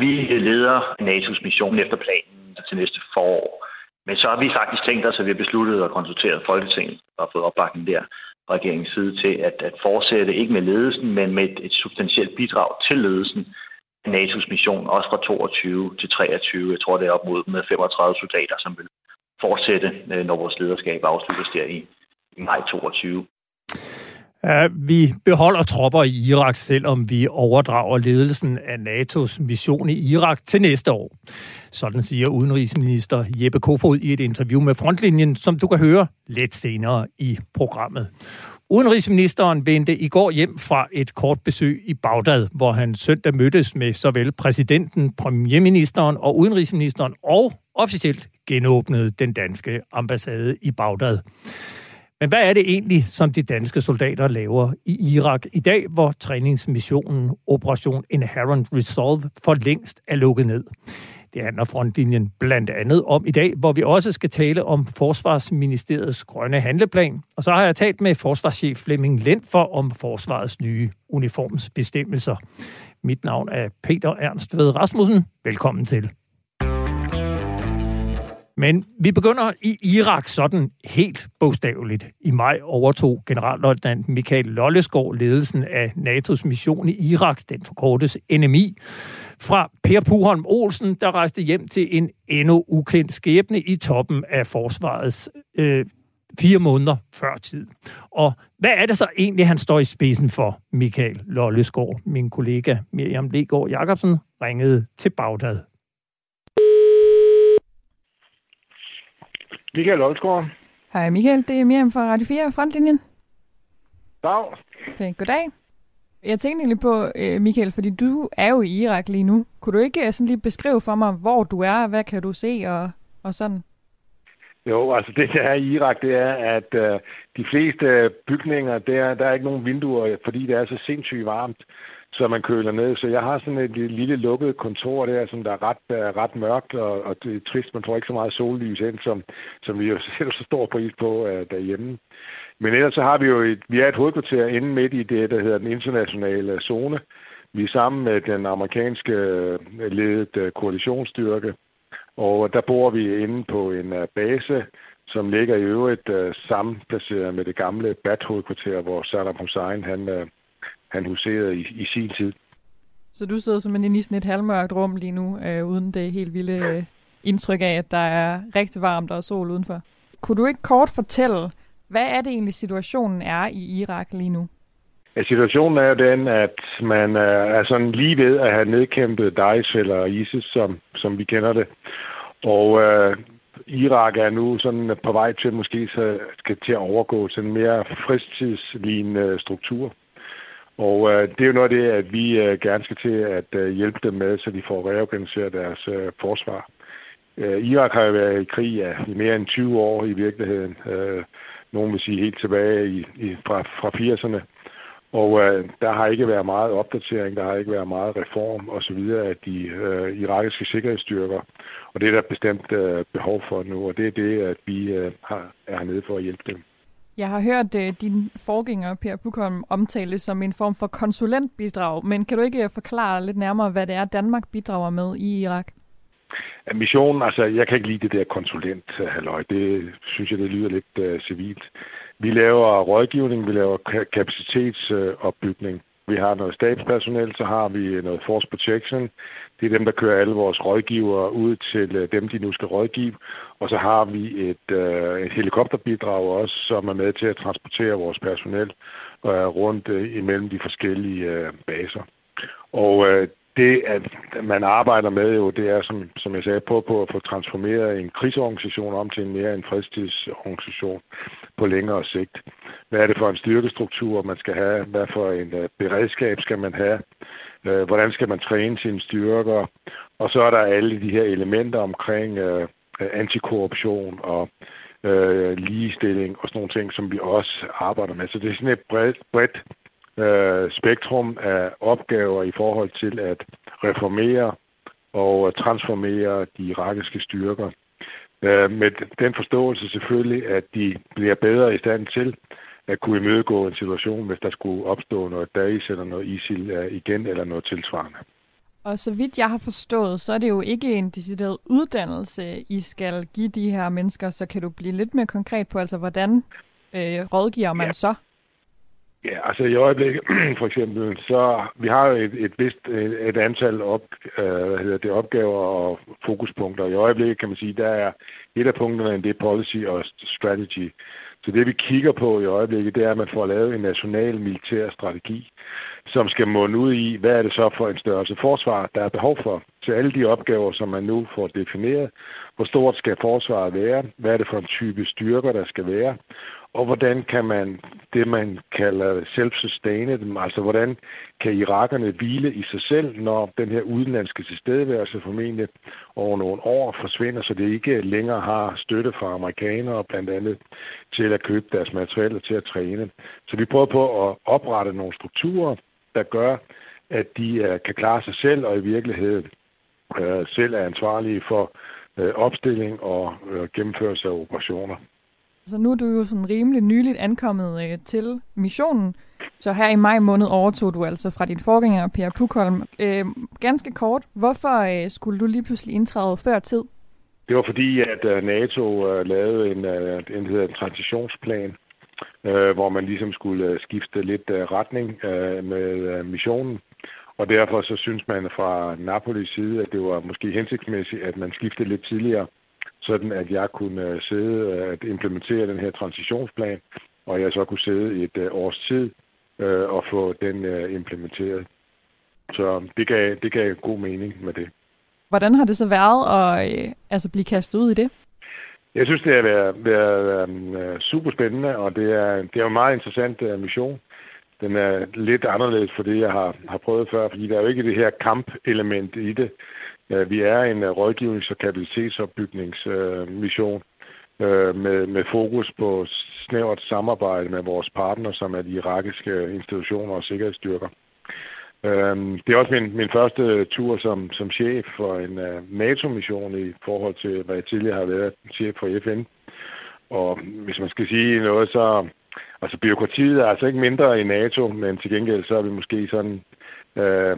Vi leder NATO's mission efter planen til næste forår. Men så har vi faktisk tænkt os, at vi har besluttet at konsultere Folketinget og fået opbakning der fra regeringens side til at, at fortsætte ikke med ledelsen, men med et, et substantielt bidrag til ledelsen af NATO's mission, også fra 22 til 23. Jeg tror, det er op mod med 35 soldater, som vil fortsætte, når vores lederskab afsluttes der i maj 22. Ja, vi beholder tropper i Irak, selvom vi overdrager ledelsen af NATO's mission i Irak til næste år. Sådan siger udenrigsminister Jeppe Kofod i et interview med Frontlinjen, som du kan høre lidt senere i programmet. Udenrigsministeren vendte i går hjem fra et kort besøg i Bagdad, hvor han søndag mødtes med såvel præsidenten, premierministeren og udenrigsministeren, og officielt genåbnede den danske ambassade i Bagdad. Men hvad er det egentlig, som de danske soldater laver i Irak i dag, hvor træningsmissionen Operation Inherent Resolve for længst er lukket ned? Det handler frontlinjen blandt andet om i dag, hvor vi også skal tale om Forsvarsministeriets grønne handleplan. Og så har jeg talt med forsvarschef Flemming Lent for om forsvarets nye uniformsbestemmelser. Mit navn er Peter Ernst Ved Rasmussen. Velkommen til. Men vi begynder i Irak sådan helt bogstaveligt. I maj overtog generalløjtnant Michael Lollesgaard ledelsen af NATO's mission i Irak, den forkortes NMI, fra Per Puholm Olsen, der rejste hjem til en endnu ukendt skæbne i toppen af forsvarets øh, fire måneder før tid. Og hvad er det så egentlig, han står i spidsen for, Michael Lollesgaard? Min kollega Miriam Legaard Jacobsen ringede til Bagdad. Michael Lollesgaard. Hej Michael, det er Miriam fra Radio 4 Frontlinjen. Dag. Okay, goddag. Jeg tænkte egentlig på, øh, Michael, fordi du er jo i Irak lige nu. Kunne du ikke øh, sådan lige beskrive for mig, hvor du er, hvad kan du se og, og sådan? Jo, altså det der er i Irak, det er, at uh, de fleste bygninger, der, der er ikke nogen vinduer, fordi det er så sindssygt varmt, så man køler ned. Så jeg har sådan et lille lukket kontor der, som der er ret, ret mørkt, og, og det er trist, man får ikke så meget sollys ind, som, som vi jo sætter så stor pris på uh, derhjemme. Men ellers så har vi jo et, vi er et hovedkvarter inde midt i det, der hedder den internationale zone. Vi er sammen med den amerikanske øh, ledet øh, koalitionsstyrke, og der bor vi inde på en base, som ligger i øvrigt uh, sammenplaceret med det gamle BAT-hovedkvarter, hvor Saddam Hussein han, uh, han huserede i, i sin tid. Så du sidder simpelthen i sådan et halvmørkt rum lige nu, uh, uden det helt vilde uh, indtryk af, at der er rigtig varmt og sol udenfor. Kunne du ikke kort fortælle, hvad er det egentlig, situationen er i Irak lige nu? Ja, situationen er jo den, at man er sådan lige ved at have nedkæmpet Daesh eller ISIS, som, som vi kender det. Og øh, Irak er nu sådan på vej til måske så skal til at overgå til en mere fristidslignende struktur. Og øh, det er jo noget af det, at vi øh, gerne skal til at øh, hjælpe dem med, så de får reorganiseret deres øh, forsvar. Øh, Irak har jo været i krig ja, i mere end 20 år i virkeligheden. Øh, nogen vil sige helt tilbage i, i, fra, fra 80'erne. Og øh, der har ikke været meget opdatering, der har ikke været meget reform osv. af de øh, irakiske sikkerhedsstyrker. Og det er der bestemt øh, behov for nu, og det er det, at vi øh, har, er hernede for at hjælpe dem. Jeg har hørt uh, din forgænger, Per Bukholm, omtale som en form for konsulentbidrag, men kan du ikke øh, forklare lidt nærmere, hvad det er, Danmark bidrager med i Irak? Missionen, altså jeg kan ikke lide det der konsulent, halløj. Det synes jeg, det lyder lidt uh, civilt. Vi laver rådgivning, vi laver kapacitetsopbygning. Vi har noget stabspersonel, så har vi øh, noget force protection. Det er dem, der kører alle vores rådgivere ud til øh, dem, de nu skal rådgive. Og så har vi et, øh, et helikopterbidrag også, som er med til at transportere vores personel øh, rundt øh, imellem de forskellige øh, baser. Og øh, det, at man arbejder med jo, det er, som, som jeg sagde, på, på at få transformeret en krigsorganisation om til en mere en fredstidsorganisation på længere sigt. Hvad er det for en styrkestruktur, man skal have? Hvad for en uh, beredskab skal man have? Uh, hvordan skal man træne sine styrker? Og så er der alle de her elementer omkring uh, antikorruption og uh, ligestilling og sådan nogle ting, som vi også arbejder med. Så det er sådan et bredt, bredt øh, spektrum af opgaver i forhold til at reformere og transformere de irakiske styrker. Øh, med den forståelse selvfølgelig, at de bliver bedre i stand til at kunne imødegå en situation, hvis der skulle opstå noget Daesh eller noget ISIL igen eller noget tilsvarende. Og så vidt jeg har forstået, så er det jo ikke en decideret uddannelse, I skal give de her mennesker, så kan du blive lidt mere konkret på, altså hvordan øh, rådgiver man ja. så? Ja, altså i øjeblikket, for eksempel, så vi har jo et, et vist et, antal op, øh, hvad hedder det, opgaver og fokuspunkter. I øjeblikket kan man sige, der er et af punkterne, det er policy og strategy. Så det vi kigger på i øjeblikket, det er, at man får lavet en national militær strategi, som skal måne ud i, hvad er det så for en størrelse forsvar, der er behov for til alle de opgaver, som man nu får defineret. Hvor stort skal forsvaret være? Hvad er det for en type styrker, der skal være? Og hvordan kan man det, man kalder self-sustained, altså hvordan kan irakerne hvile i sig selv, når den her udenlandske tilstedeværelse formentlig over nogle år forsvinder, så det ikke længere har støtte fra amerikanere, blandt andet til at købe deres materialer til at træne. Så vi prøver på at oprette nogle strukturer, der gør, at de øh, kan klare sig selv, og i virkeligheden øh, selv er ansvarlige for øh, opstilling og gennemførelse af operationer. Så nu er du jo sådan rimelig nyligt ankommet øh, til missionen. Så her i maj måned overtog du altså fra din forgænger, Per Pukholm. Øh, ganske kort, hvorfor øh, skulle du lige pludselig indtræde før tid? Det var fordi, at uh, NATO uh, lavede en, uh, en, hedder en transitionsplan, uh, hvor man ligesom skulle uh, skifte lidt uh, retning uh, med uh, missionen. Og derfor så synes man fra Napolis side, at det var måske hensigtsmæssigt, at man skiftede lidt tidligere sådan at jeg kunne øh, sidde øh, implementere den her transitionsplan, og jeg så kunne sidde et øh, års tid og få den implementeret. Så det gav, det gav god mening med det. Hvordan har det så været at altså blive kastet ud i det? Jeg synes, det har været, været um, super spændende, og det er, det er en meget interessant uh, mission. Den er lidt anderledes for det, jeg har, har prøvet før, fordi der er jo ikke det her kampelement i det. Øh, vi er en øh, rådgivnings- og kapacitetsopbygningsmission øh, med, med fokus på snævert samarbejde med vores partner, som er de irakiske institutioner og sikkerhedsstyrker. Øhm, det er også min, min første tur som, som chef for en NATO-mission i forhold til, hvad jeg tidligere har været chef for FN. Og hvis man skal sige noget, så altså byråkratiet er altså ikke mindre i NATO, men til gengæld så er vi måske sådan øh,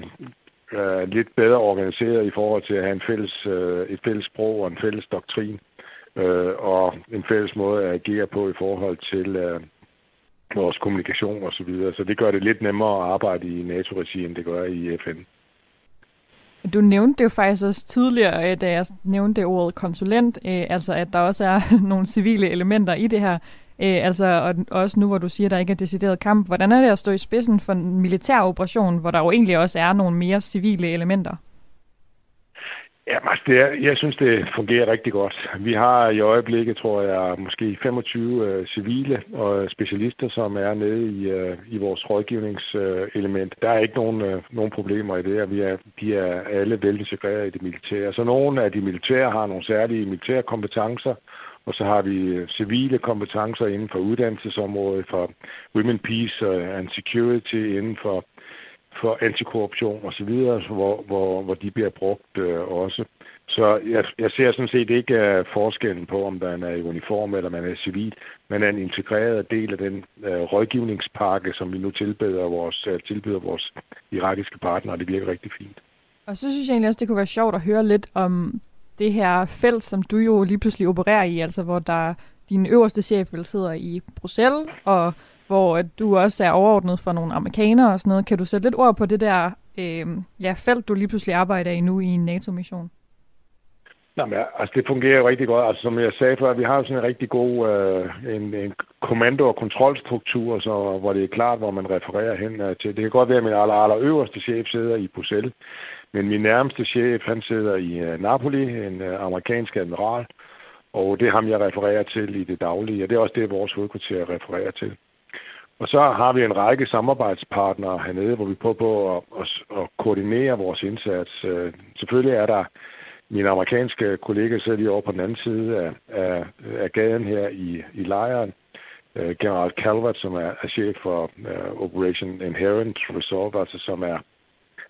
øh, lidt bedre organiseret i forhold til at have en fælles, øh, et fælles sprog og en fælles doktrin øh, og en fælles måde at agere på i forhold til øh, vores kommunikation osv. Så, videre. så det gør det lidt nemmere at arbejde i NATO-regi, end det gør i FN. Du nævnte det jo faktisk også tidligere, øh, da jeg nævnte det ordet konsulent, øh, altså at der også er nogle civile elementer i det her. Øh, altså, og også nu, hvor du siger, at der ikke er decideret kamp. Hvordan er det at stå i spidsen for en militær operation, hvor der jo egentlig også er nogle mere civile elementer? Ja, altså det er, jeg synes, det fungerer rigtig godt. Vi har i øjeblikket, tror jeg, måske 25 øh, civile og specialister, som er nede i, øh, i vores rådgivningselement. Der er ikke nogen, øh, nogen problemer i det, og vi er, de er alle velintegreret i det militære. Så nogle af de militære har nogle særlige militære kompetencer, og så har vi øh, civile kompetencer inden for uddannelsesområdet, for women, peace øh, and security, inden for, for antikorruption osv., hvor, hvor, hvor de bliver brugt øh, også. Så jeg, jeg ser sådan set ikke uh, forskellen på, om man er i uniform eller man er civil. Man er en integreret del af den uh, rådgivningspakke, som vi nu tilbyder vores, uh, tilbyder vores irakiske partnere, og det virker rigtig fint. Og så synes jeg egentlig også, det kunne være sjovt at høre lidt om det her felt, som du jo lige pludselig opererer i, altså hvor der din øverste chef vel sidder i Bruxelles, og hvor du også er overordnet for nogle amerikanere og sådan noget. Kan du sætte lidt ord på det der øh, ja, felt, du lige pludselig arbejder i nu i en NATO-mission? Jamen, altså det fungerer jo rigtig godt. Altså som jeg sagde før, vi har sådan en rigtig god øh, en, en kommando- og kontrolstruktur, så, hvor det er klart, hvor man refererer hen øh, til. Det kan godt være, at min aller, aller øverste chef sidder i Bruxelles, men min nærmeste chef, han sidder i øh, Napoli, en øh, amerikansk admiral, og det er ham, jeg refererer til i det daglige, og det er også det, vores hovedkvarter refererer til. Og så har vi en række samarbejdspartnere hernede, hvor vi prøver på at, at, at koordinere vores indsats. Øh, selvfølgelig er der min amerikanske kollega sidder lige over på den anden side af, af, af gaden her i, i lejren. General Calvert, som er, er chef for uh, Operation Inherent Resolve, altså som er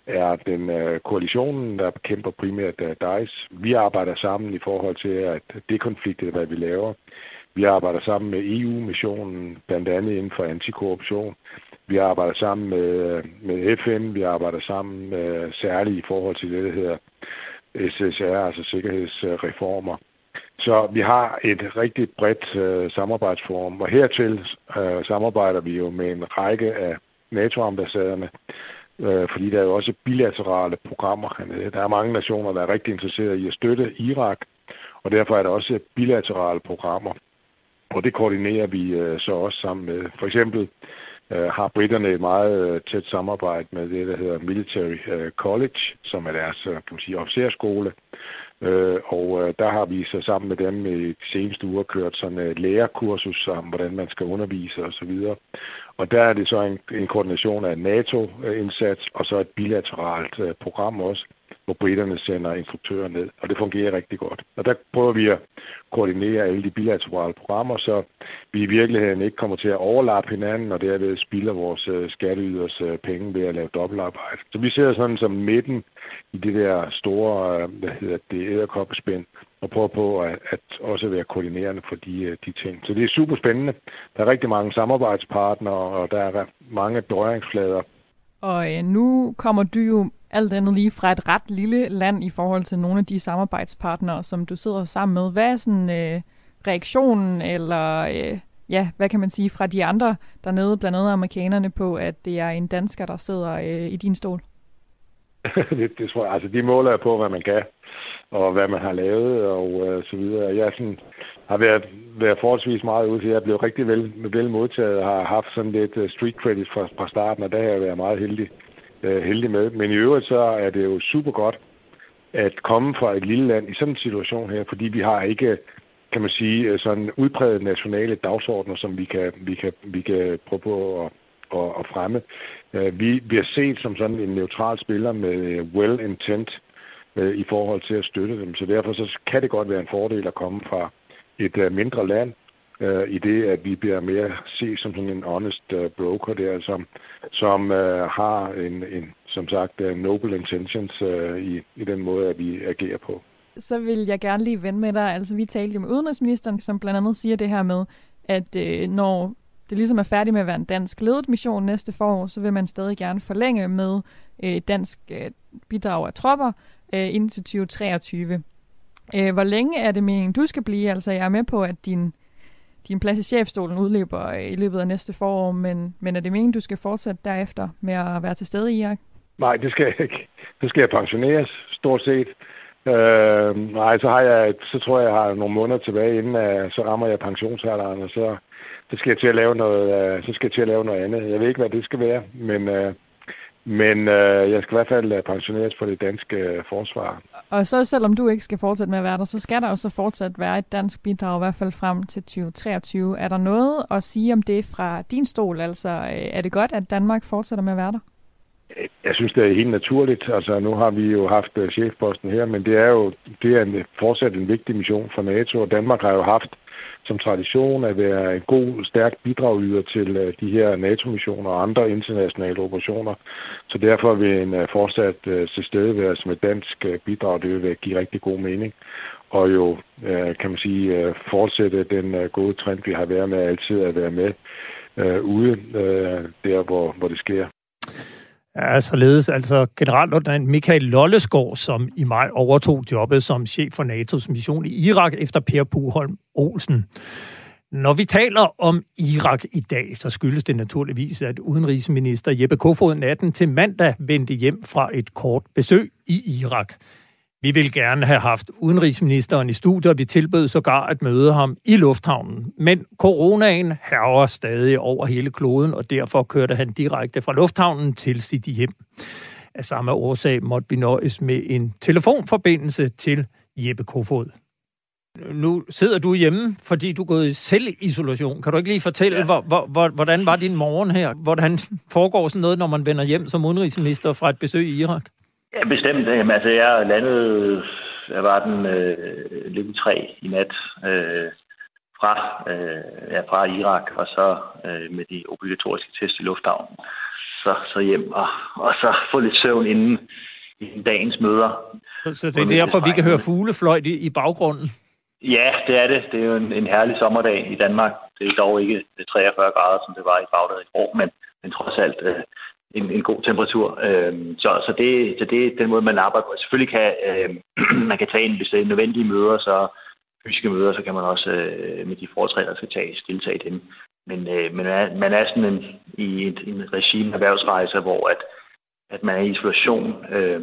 er den øh, koalitionen, der kæmper primært øh, uh, DICE. Vi arbejder sammen i forhold til at dekonflikte, hvad vi laver. Vi arbejder sammen med EU-missionen, blandt andet inden for antikorruption. Vi arbejder sammen med, øh, med FN, vi arbejder sammen med, særligt i forhold til det, der hedder SSR, altså sikkerhedsreformer. Så vi har et rigtig bredt øh, samarbejdsforum, og hertil øh, samarbejder vi jo med en række af NATO-ambassaderne, øh, fordi der er jo også bilaterale programmer. Der er mange nationer, der er rigtig interesserede i at støtte Irak, og derfor er der også bilaterale programmer. Og det koordinerer vi øh, så også sammen med. For eksempel øh, har britterne et meget øh, tæt samarbejde med det, der hedder Military øh, College, som er deres øh, kan man sige, officerskole. Øh, og øh, der har vi så sammen med dem i de seneste uger kørt sådan et lærerkursus om, hvordan man skal undervise osv. Og der er det så en, en koordination af NATO-indsats og så et bilateralt øh, program også, hvor britterne sender instruktører ned, og det fungerer rigtig godt. Og der prøver vi at koordinere alle de bilaterale programmer, så vi i virkeligheden ikke kommer til at overlappe hinanden, og derved spilder vores øh, skatteyders øh, penge ved at lave dobbeltarbejde. Så vi ser sådan som midten i det der store, øh, hvad hedder det, æderkoppespænd, og prøver på at, at også være koordinerende for de, de ting. Så det er super spændende. Der er rigtig mange samarbejdspartnere, og der er mange berøringsflader, og øh, nu kommer du jo alt andet lige fra et ret lille land i forhold til nogle af de samarbejdspartnere, som du sidder sammen med. Hvad er sådan øh, reaktionen, eller øh, ja, hvad kan man sige fra de andre dernede, blandt andet amerikanerne, på, at det er en dansker, der sidder øh, i din stol? det, det tror jeg. Altså, de måler på, hvad man kan, og hvad man har lavet, og øh, så videre. Jeg er sådan, har været, været forholdsvis meget ude til. Jeg er blevet rigtig vel, vel modtaget og har haft sådan lidt øh, street credit fra, fra starten, og der har jeg været meget heldig øh, heldig med. Men i øvrigt så er det jo super godt at komme fra et lille land i sådan en situation her, fordi vi har ikke, kan man sige, øh, sådan udpræget nationale dagsordner, som vi kan, vi kan, vi kan prøve på at, at, at fremme. Øh, vi, vi bliver set som sådan en neutral spiller med well intent i forhold til at støtte dem. Så derfor så kan det godt være en fordel at komme fra et øh, mindre land, uh, i det, at vi bliver mere set som sådan en honest uh, broker der, altså, som, som uh, har en, en, som sagt, uh, noble intentions uh, i, i den måde, at vi agerer på. Så vil jeg gerne lige vende med dig. Altså, vi talte jo med udenrigsministeren, som blandt andet siger det her med, at øh, når det ligesom er færdigt med at være en dansk ledet mission næste forår, så vil man stadig gerne forlænge med øh, dansk øh, bidrag af tropper øh, indtil 2023. Øh, hvor længe er det meningen, du skal blive? Altså, jeg er med på, at din din plads i chefstolen udløber øh, i løbet af næste forår, men, men er det meningen, du skal fortsætte derefter med at være til stede i Irak? Nej, det skal jeg ikke. Så skal jeg pensioneres, stort set. Øh, nej, så har jeg, så tror jeg, jeg har nogle måneder tilbage, inden uh, så rammer jeg pensionsalderen, og så, så skal jeg til at lave noget, uh, så skal jeg til at lave noget andet. Jeg ved ikke, hvad det skal være, men uh, men øh, jeg skal i hvert fald øh, pensioneres for det danske øh, forsvar. Og så selvom du ikke skal fortsætte med at være der, så skal der jo så fortsat være et dansk bidrag, i hvert fald frem til 2023. Er der noget at sige om det fra din stol? Altså, øh, er det godt, at Danmark fortsætter med at være der? Jeg synes, det er helt naturligt. Altså, nu har vi jo haft chefposten her, men det er jo det er en, fortsat en vigtig mission for NATO, og Danmark har jo haft som tradition at være en god, stærk bidragyder til øh, de her NATO-missioner og andre internationale operationer. Så derfor vil en øh, fortsat øh, tilstedeværelse med dansk bidrag, det vil give rigtig god mening. Og jo, kan man sige, fortsætte den gode trend, vi har været med altid at være med ude der, hvor, hvor det sker. Ja, således altså generalløjtnant Michael Lollesgaard, som i maj overtog jobbet som chef for NATO's mission i Irak efter Per Puholm Olsen. Når vi taler om Irak i dag, så skyldes det naturligvis, at udenrigsminister Jeppe Kofod natten til mandag vendte hjem fra et kort besøg i Irak. Vi vil gerne have haft udenrigsministeren i studiet, og vi tilbød sågar at møde ham i lufthavnen. Men coronaen hærger stadig over hele kloden, og derfor kørte han direkte fra lufthavnen til sit hjem. Af samme årsag måtte vi nøjes med en telefonforbindelse til Jeppe Kofod. Nu sidder du hjemme, fordi du er gået i selvisolation. Kan du ikke lige fortælle, ja. hvor, hvor, hvordan var din morgen her? Hvordan foregår sådan noget, når man vender hjem som udenrigsminister fra et besøg i Irak? Ja, bestemt. Jamen, altså, jeg landede, jeg var den øh, lidt 3 i nat øh, fra, øh, ja, fra Irak, og så øh, med de obligatoriske test i lufthavnen. Så, så hjem, og, og så få lidt søvn inden i dagens møder. Så, så det er derfor, vi kan høre fuglefløjt i, i baggrunden? Ja, det er det. Det er jo en, en herlig sommerdag i Danmark. Det er dog ikke 43 grader, som det var i Bagdad i år, men, men trods alt øh, en, en god temperatur. Øh, så så det, så det er den måde, man arbejder på. Selvfølgelig kan øh, man kan tage ind, hvis det er nødvendige møder, så fysiske møder, så kan man også øh, med de foretræder, der skal tages, deltage i dem. Men, øh, men man, er, man er sådan en, i et, en regime erhvervsrejse, hvor at, at man er i isolation, øh,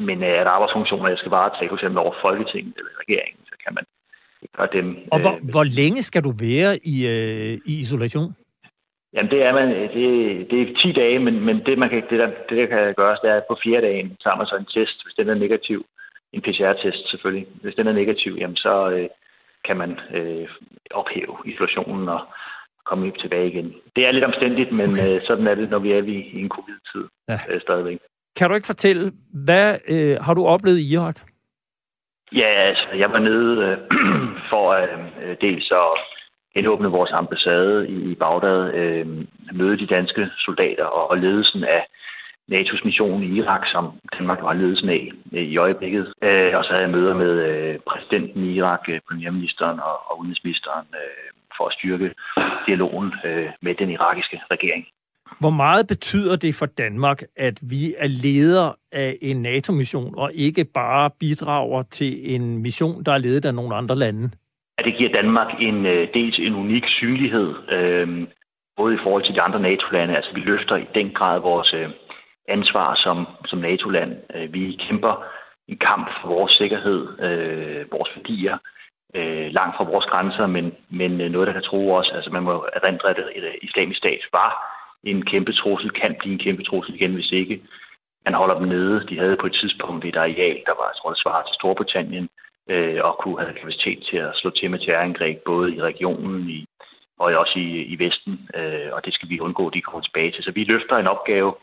men øh, at arbejdsfunktioner, jeg skal varetage, for eksempel over Folketinget eller regeringen, så kan man gøre dem. Og hvor, øh, hvor længe skal du være i, øh, i isolation? Jamen, det er, man, det, det er 10 dage, men, men det, man kan, det, der, det, der kan gøres, det er, at på fire dagen tager man så en test, hvis den er negativ. En PCR-test selvfølgelig. Hvis den er negativ, jamen, så øh, kan man øh, ophæve isolationen og komme tilbage igen. Det er lidt omstændigt, men okay. øh, sådan er det, når vi er i en covid-tid ja. øh, stadigvæk. Kan du ikke fortælle, hvad øh, har du oplevet i Irak? Ja, altså, jeg var nede øh, for øh, dels at genåbne vores ambassade i Bagdad, øh, møde de danske soldater og, og ledelsen af NATO's mission i Irak, som Danmark var ledelsen af øh, i øjeblikket. Øh, og så havde jeg møder med øh, præsidenten i Irak, øh, premierministeren og, og udenrigsministeren øh, for at styrke dialogen øh, med den irakiske regering. Hvor meget betyder det for Danmark, at vi er leder af en NATO-mission og ikke bare bidrager til en mission, der er ledet af nogle andre lande? At det giver Danmark en øh, dels en unik synlighed, øh, både i forhold til de andre NATO-lande. Altså vi løfter i den grad vores øh, ansvar som, som NATO-land. Øh, vi kæmper en kamp for vores sikkerhed, øh, vores værdier, øh, langt fra vores grænser, men, men øh, noget, der kan tro os. Altså man må erindre, at islamisk stat var en kæmpe trussel, kan blive en kæmpe trussel igen, hvis ikke man holder dem nede. De havde på et tidspunkt et areal, der var, jeg tror, det svarer til Storbritannien, øh, og kunne have kapacitet til at slå til med terrorangreb, både i regionen i, og også i, i Vesten, øh, og det skal vi undgå, at de kommer tilbage til. Så vi løfter en opgave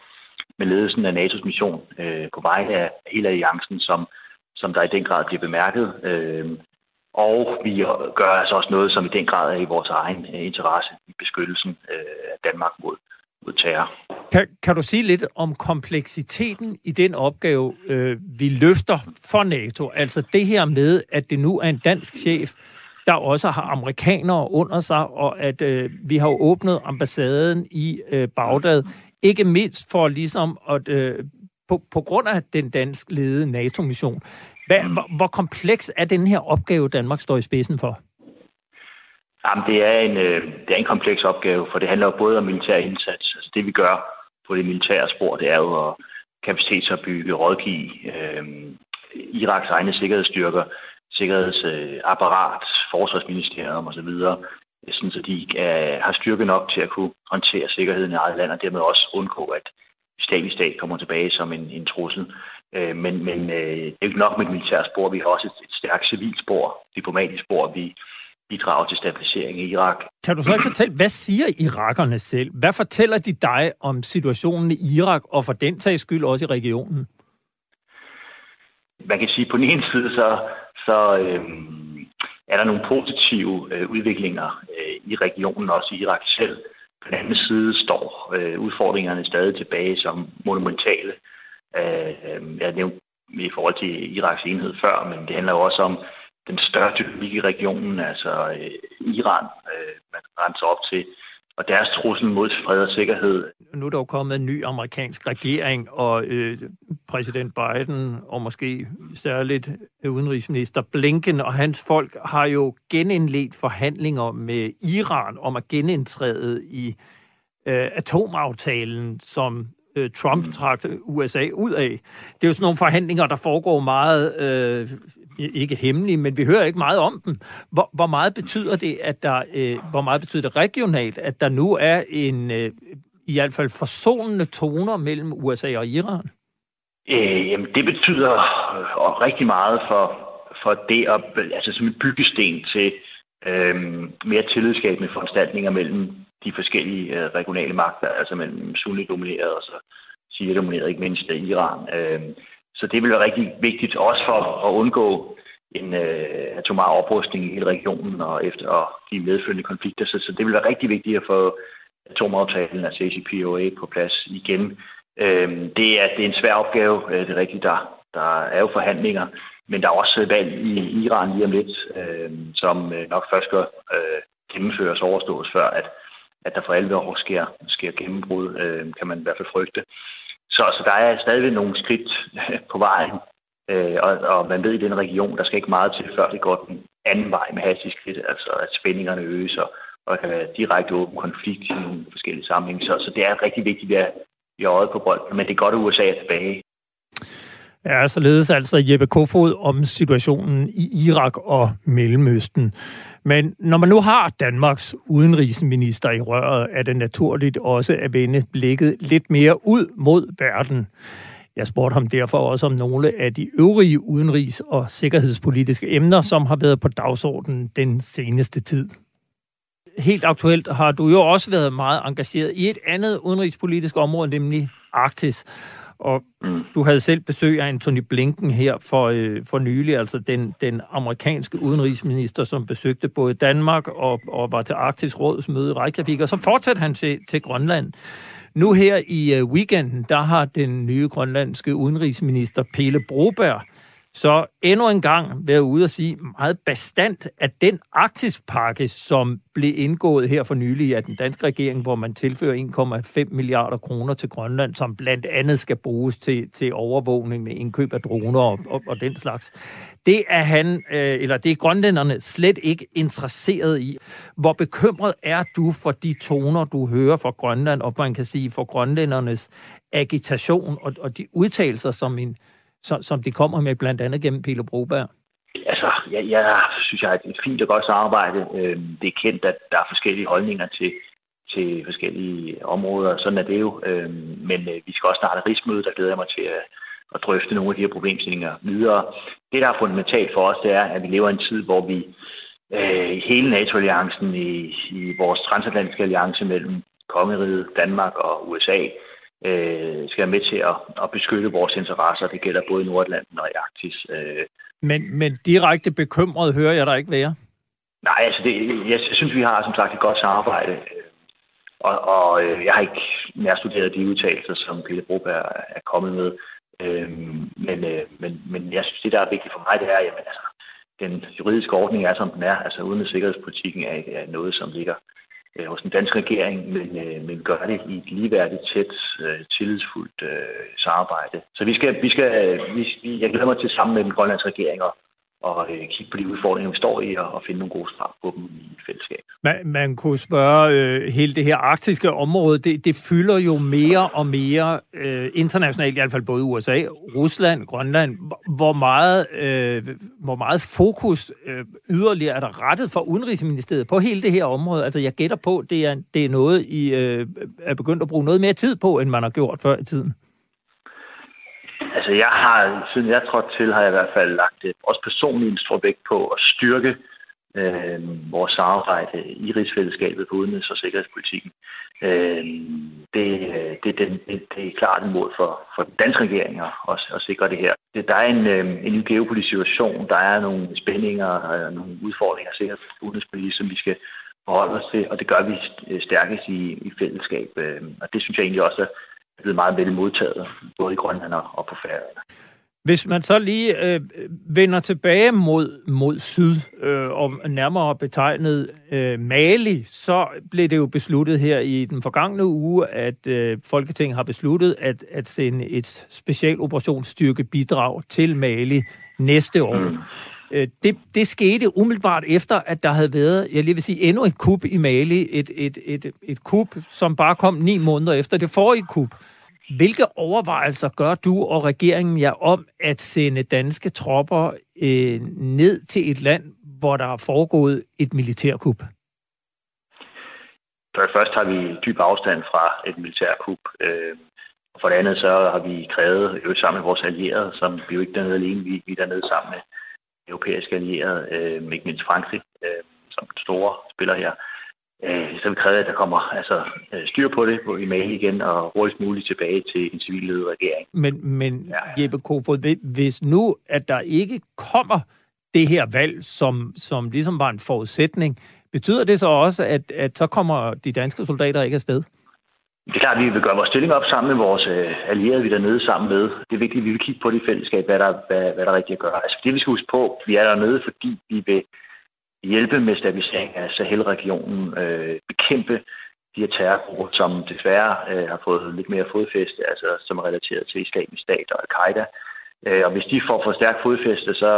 med ledelsen af NATO's mission øh, på vej af hele alliancen, som, som der i den grad bliver bemærket. Øh, og vi gør altså også noget, som i den grad er i vores egen interesse i beskyttelsen øh, af Danmark mod, mod terror. Kan, kan du sige lidt om kompleksiteten i den opgave, øh, vi løfter for NATO? Altså det her med, at det nu er en dansk chef, der også har amerikanere under sig, og at øh, vi har åbnet ambassaden i øh, Bagdad, ikke mindst for ligesom at, øh, på, på grund af den dansk ledede NATO-mission. Hvad, hvor, hvor kompleks er den her opgave, Danmark står i spidsen for? Jamen, det er, en, øh, det er en kompleks opgave, for det handler jo både om militær indsats. Altså det, vi gør på det militære spor, det er jo at kapacitetsopbygge, rådgive øh, Iraks egne sikkerhedsstyrker, sikkerhedsapparat, øh, forsvarsministerium osv., sådan så de er, har styrke nok til at kunne håndtere sikkerheden i eget land, og dermed også undgå, at islamisk stat kommer tilbage som en, en trussel. Øh, men men øh, det er ikke nok med et militært spor. Vi har også et, et stærkt civilt spor, diplomatisk spor. Vi bidrager til stabilisering i Irak. Kan du så ikke fortælle, hvad siger irakerne selv? Hvad fortæller de dig om situationen i Irak, og for den tages skyld også i regionen? Man kan sige, at på den ene side, så, så øhm, er der nogle positive øh, udviklinger øh, i regionen, også i Irak selv. På den anden side står øh, udfordringerne stadig tilbage som monumentale. Øh, jeg nævnte i forhold til Iraks enhed før, men det handler jo også om den større dynamik i regionen, altså øh, Iran, øh, man renser op til, og deres trussel mod fred og sikkerhed. Nu er der jo kommet en ny amerikansk regering, og øh, præsident Biden, og måske særligt udenrigsminister Blinken og hans folk, har jo genindledt forhandlinger med Iran om at genindtræde i øh, atomaftalen, som øh, Trump mm. trak USA ud af. Det er jo sådan nogle forhandlinger, der foregår meget, øh, ikke hemmelige, men vi hører ikke meget om dem. Hvor, hvor meget betyder det, at der, øh, hvor meget betyder det regionalt, at der nu er en, øh, i hvert fald forsonende toner mellem USA og Iran? Øh, jamen, det betyder øh, rigtig meget for, for det, at, altså som en byggesten til øh, mere tillidsskabende foranstaltninger mellem de forskellige øh, regionale magter, altså mellem sunni-domineret og så shia-domineret, ikke mindst Iran. Øh, så det vil være rigtig vigtigt, også for at undgå en øh, atomar oprustning i hele regionen og efter og de medfølgende konflikter. Så, så det vil være rigtig vigtigt at få atomaftalen, altså ACPOA, på plads igen. Øhm, det, er, det er en svær opgave, øh, det er rigtigt, der, der er jo forhandlinger, men der er også valg i Iran lige om lidt, øh, som øh, nok først skal øh, gennemføres og overstås, før at at der for alvor sker, sker gennembrud, øh, kan man i hvert fald frygte. Så, så der er stadigvæk nogle skridt øh, på vejen, øh, og, og man ved i den region, der skal ikke meget til, før det går den anden vej med hastige skridt, altså at spændingerne øges, og, og der kan være direkte åben konflikt i nogle forskellige sammenhænge. Så, så det er rigtig vigtigt, at vi har øjet på bolden, men det er godt, at USA er tilbage. Ja, således altså Jeppe Kofod om situationen i Irak og Mellemøsten. Men når man nu har Danmarks udenrigsminister i røret, er det naturligt også at vende blikket lidt mere ud mod verden. Jeg spurgte ham derfor også om nogle af de øvrige udenrigs- og sikkerhedspolitiske emner, som har været på dagsordenen den seneste tid. Helt aktuelt har du jo også været meget engageret i et andet udenrigspolitisk område, nemlig Arktis. Og mm. du havde selv besøg af Anthony Blinken her for, øh, for nylig, altså den, den amerikanske udenrigsminister, som besøgte både Danmark og, og var til Arktisk Råds møde i Reykjavik, og så fortsatte han til, til Grønland. Nu her i øh, weekenden, der har den nye grønlandske udenrigsminister Pele Broberg så endnu en gang vil jeg ude og sige meget bestandt, at den Arktispakke, som blev indgået her for nylig af den danske regering, hvor man tilfører 1,5 milliarder kroner til Grønland, som blandt andet skal bruges til, til overvågning med indkøb af droner og, og, og den slags. Det er han, øh, eller det er grønlænderne slet ikke interesseret i. Hvor bekymret er du for de toner, du hører fra Grønland, og man kan sige for grønlændernes agitation og, og de udtalelser, som en som, som de kommer med blandt andet gennem Pilo Broberg? Altså, jeg, jeg synes, jeg har et fint og godt samarbejde. Øhm, det er kendt, at der er forskellige holdninger til, til forskellige områder. Sådan er det jo. Øh, men øh, vi skal også starte et rigsmøde, der glæder jeg mig til at, at drøfte nogle af de her problemstillinger videre. Det, der er fundamentalt for os, det er, at vi lever i en tid, hvor vi øh, i hele NATO-alliancen, i, i vores transatlantiske alliance mellem Kongeriget, Danmark og USA, øh, skal være med til at, at beskytte vores interesser. Det gælder både i Nordatlanten og i Arktis. Øh. Men, men direkte bekymret hører jeg dig ikke være? Nej, altså det, jeg, synes, vi har som sagt et godt samarbejde. Og, og øh, jeg har ikke mere studeret de udtalelser, som Pelle Broberg er kommet med. Øh, men, øh, men, men jeg synes, det, der er vigtigt for mig, det er, at altså, den juridiske ordning er, som den er. Altså uden sikkerhedspolitikken er, er noget, som ligger øh, hos den danske regering, men, øh, men gør det i et ligeværdigt, tæt, øh, tillidsfuldt øh, samarbejde. Så vi skal, vi skal, øh, vi, jeg glæder mig til sammen med den grønlandske regering og øh, kigge på de udfordringer, vi står i, og, og finde nogle gode svar på dem i fællesskab. Man, man kunne spørge, øh, hele det her arktiske område, det, det fylder jo mere og mere øh, internationalt, i hvert fald både USA, Rusland, Grønland. Hvor meget, øh, hvor meget fokus øh, yderligere er der rettet fra Udenrigsministeriet på hele det her område? Altså jeg gætter på, det er, det er noget, I øh, er begyndt at bruge noget mere tid på, end man har gjort før i tiden. Altså, jeg har, siden jeg trådte til, har jeg i hvert fald lagt et, også personligt en stor vægt på at styrke øh, vores samarbejde i rigsfællesskabet på udenrigs- og sikkerhedspolitikken. Øh, det, øh, det, det, det, det er klart en mål for, for den danske regering at, at sikre det her. Det, der er en, øh, en ny geopolitisk situation, der er nogle spændinger og nogle udfordringer sikkerhedspolitisk, som vi skal forholde os til, og det gør vi stærkest i, i fællesskab. Øh, og det synes jeg egentlig også er blevet meget vel modtaget, både i Grønland og på Færøerne. Hvis man så lige øh, vender tilbage mod, mod syd, øh, og nærmere betegnet øh, Mali, så blev det jo besluttet her i den forgangne uge, at øh, Folketinget har besluttet at, at sende et specialoperationsstyrkebidrag til Mali næste år. Mm. Øh, det, det skete umiddelbart efter, at der havde været, jeg lige vil sige, endnu et kup i Mali. Et, et, et, et kup, som bare kom ni måneder efter det forrige kup. Hvilke overvejelser gør du og regeringen jer om at sende danske tropper øh, ned til et land, hvor der har foregået et militærkup? For det første har vi dyb afstand fra et militærkup. Øh, for det andet så har vi krævet, jo sammen med vores allierede, som vi jo ikke dernede alene, vi, vi er dernede sammen med europæiske allierede, øh, ikke mindst Frankrig, øh, som store spiller her, øh, så vi kræve, at der kommer altså, øh, styr på det på i Mali igen, og hurtigst muligt tilbage til en civilledet regering. Men, men ja. Jeppe Kofod, hvis nu, at der ikke kommer det her valg, som, som ligesom var en forudsætning, betyder det så også, at, at så kommer de danske soldater ikke afsted? Det er klart, at vi vil gøre vores stilling op sammen med vores øh, allierede, vi er dernede sammen med. Det er vigtigt, at vi vil kigge på det i fællesskab, hvad der, hvad, hvad der er rigtigt at gøre. Altså det, vi skal huske på, vi er dernede, fordi vi vil hjælpe med stabilisering af Sahel-regionen, øh, bekæmpe de her terrorgrupper, som desværre øh, har fået lidt mere fodfæste, altså som er relateret til islamisk stat og al-Qaida. Øh, og hvis de får for stærk fodfæste, så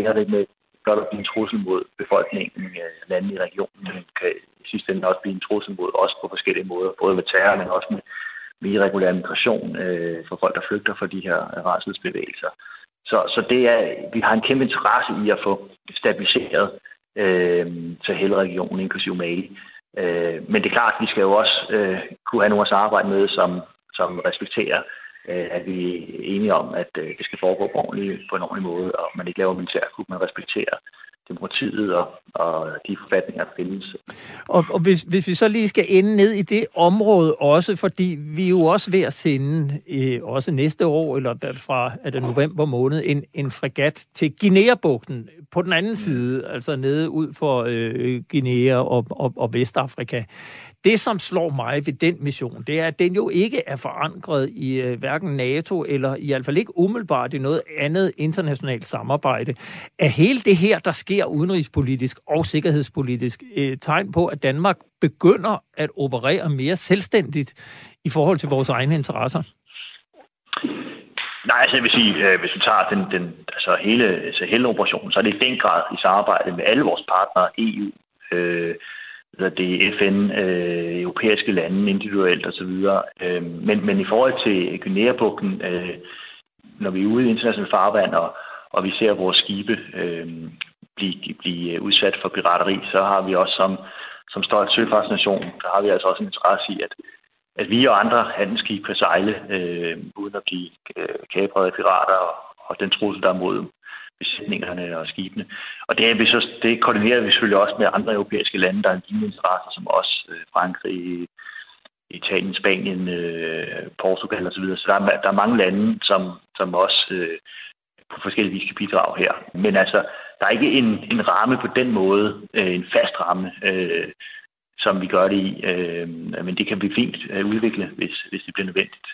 ender det med blot at blive en trussel mod befolkningen, øh, landet i regionen, men kan i sidste ende også blive en trussel mod os på forskellige måder, både med terror, men også med, med irregulær migration øh, for folk, der flygter fra de her rædselsbevægelser. Så, så det er, vi har en kæmpe interesse i at få stabiliseret øh, Sahel-regionen, inklusive Mali. Øh, men det er klart, at vi skal jo også øh, kunne have nogle at arbejde med, som, som respekterer, øh, Øh, at vi er enige om, at øh, det skal foregå på, ordentlig, på en ordentlig måde, og man ikke laver militærkup, man respekterer demokratiet og, og de forfatninger, der findes. Og, og hvis, hvis vi så lige skal ende ned i det område også, fordi vi er jo også ved at sende, øh, også næste år, eller fra er det november måned, en, en fregat til Guinea-bugten på den anden side, altså nede ud for øh, Guinea og, og, og Vestafrika. Det, som slår mig ved den mission, det er, at den jo ikke er forankret i øh, hverken NATO eller i hvert fald ikke umiddelbart i noget andet internationalt samarbejde. Er hele det her, der sker udenrigspolitisk og sikkerhedspolitisk, øh, tegn på, at Danmark begynder at operere mere selvstændigt i forhold til vores egne interesser? Nej, altså jeg vil sige, øh, hvis vi tager den, den, altså hele altså, Sahel-operationen, så er det i den grad i samarbejde med alle vores partnere, EU, øh, det er FN, øh, europæiske lande individuelt osv. Øh, men, men i forhold til Guinea-bugten, øh, når vi er ude i internationalt farvand, og, og vi ser vores skibe øh, blive, blive udsat for pirateri, så har vi også som, som stolt søfartsnation, der har vi altså også en interesse i, at, at vi og andre handelsskibe kan sejle øh, uden at blive øh, kapret af pirater og, og den trussel, der er mod besætningerne og skibene. Og det, er vi så, det koordinerer vi selvfølgelig også med andre europæiske lande, der er en interesser, som også øh, Frankrig, Italien, Spanien, øh, Portugal osv. Så, så der, er, der er mange lande, som, som også øh, på forskellige vis kan bidrage her. Men altså, der er ikke en, en ramme på den måde, øh, en fast ramme, øh, som vi gør det i. Øh, men det kan vi fint øh, udvikle, hvis, hvis det bliver nødvendigt.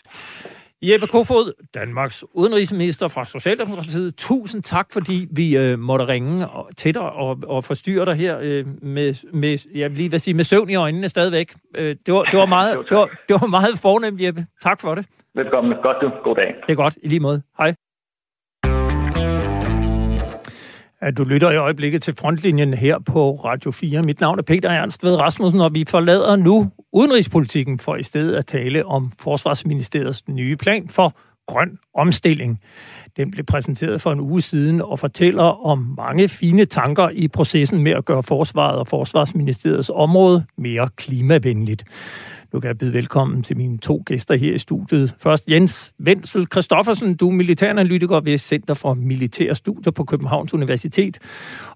Jeppe Kofod, Danmarks udenrigsminister fra Socialdemokratiet. Tusind tak, fordi vi øh, måtte ringe til dig og, og forstyrre dig her øh, med, med, jeg vil lige vil sige, med søvn i øjnene stadigvæk. Øh, det, var, det, var meget, det, var, det var meget fornemt, Jeppe. Tak for det. Velkommen. Godt du. God dag. Det er godt. I lige måde. Hej. At du lytter i øjeblikket til frontlinjen her på Radio 4. Mit navn er Peter Ernst ved Rasmussen, og vi forlader nu udenrigspolitikken for i stedet at tale om Forsvarsministeriets nye plan for grøn omstilling. Den blev præsenteret for en uge siden og fortæller om mange fine tanker i processen med at gøre forsvaret og Forsvarsministeriets område mere klimavenligt. Nu kan jeg byde velkommen til mine to gæster her i studiet. Først Jens Wenzel Christoffersen, du er militæranalytiker ved Center for Militære Studier på Københavns Universitet.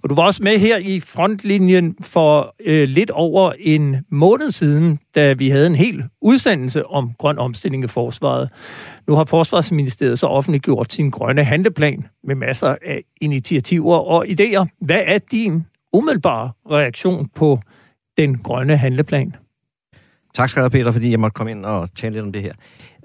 Og du var også med her i frontlinjen for øh, lidt over en måned siden, da vi havde en hel udsendelse om grøn omstilling i forsvaret. Nu har Forsvarsministeriet så offentliggjort sin grønne handleplan med masser af initiativer og idéer. Hvad er din umiddelbare reaktion på den grønne handleplan? Tak skal du have, Peter, fordi jeg måtte komme ind og tale lidt om det her.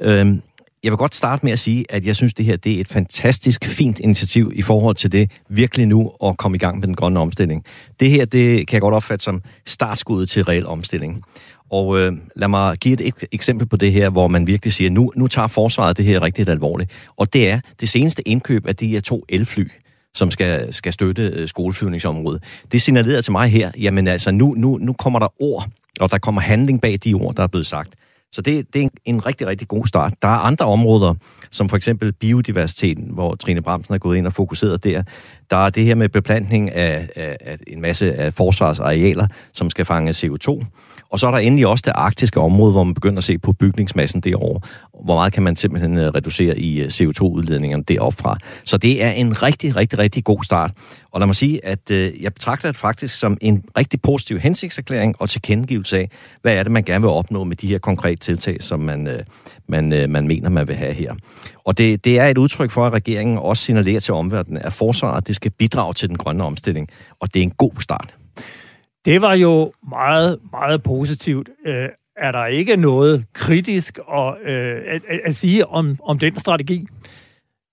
Øhm, jeg vil godt starte med at sige, at jeg synes, det her det er et fantastisk fint initiativ i forhold til det virkelig nu at komme i gang med den grønne omstilling. Det her, det kan jeg godt opfatte som startskuddet til reel omstilling. Og øh, lad mig give et eksempel på det her, hvor man virkelig siger, nu, nu tager forsvaret det her rigtig alvorligt. Og det er det seneste indkøb af de her to elfly, som skal, skal støtte øh, skoleflyvningsområdet. Det signalerer til mig her, jamen altså, nu, nu, nu kommer der ord og der kommer handling bag de ord, der er blevet sagt. Så det, det er en, en rigtig, rigtig god start. Der er andre områder, som for eksempel biodiversiteten, hvor Trine Bramsen er gået ind og fokuseret der. Der er det her med beplantning af, af, af en masse af forsvarsarealer, som skal fange CO2. Og så er der endelig også det arktiske område, hvor man begynder at se på bygningsmassen derovre. Hvor meget kan man simpelthen øh, reducere i øh, CO2-udledningerne deroppe fra. Så det er en rigtig, rigtig, rigtig god start. Og lad mig sige, at øh, jeg betragter det faktisk som en rigtig positiv hensigtserklæring og tilkendegivelse af, hvad er det, man gerne vil opnå med de her konkrete tiltag, som man, man, man mener, man vil have her. Og det, det er et udtryk for, at regeringen også signalerer til omverdenen, at forsvaret det skal bidrage til den grønne omstilling. Og det er en god start. Det var jo meget, meget positivt. Øh, er der ikke noget kritisk øh, at, øh, at, at sige om, om den strategi?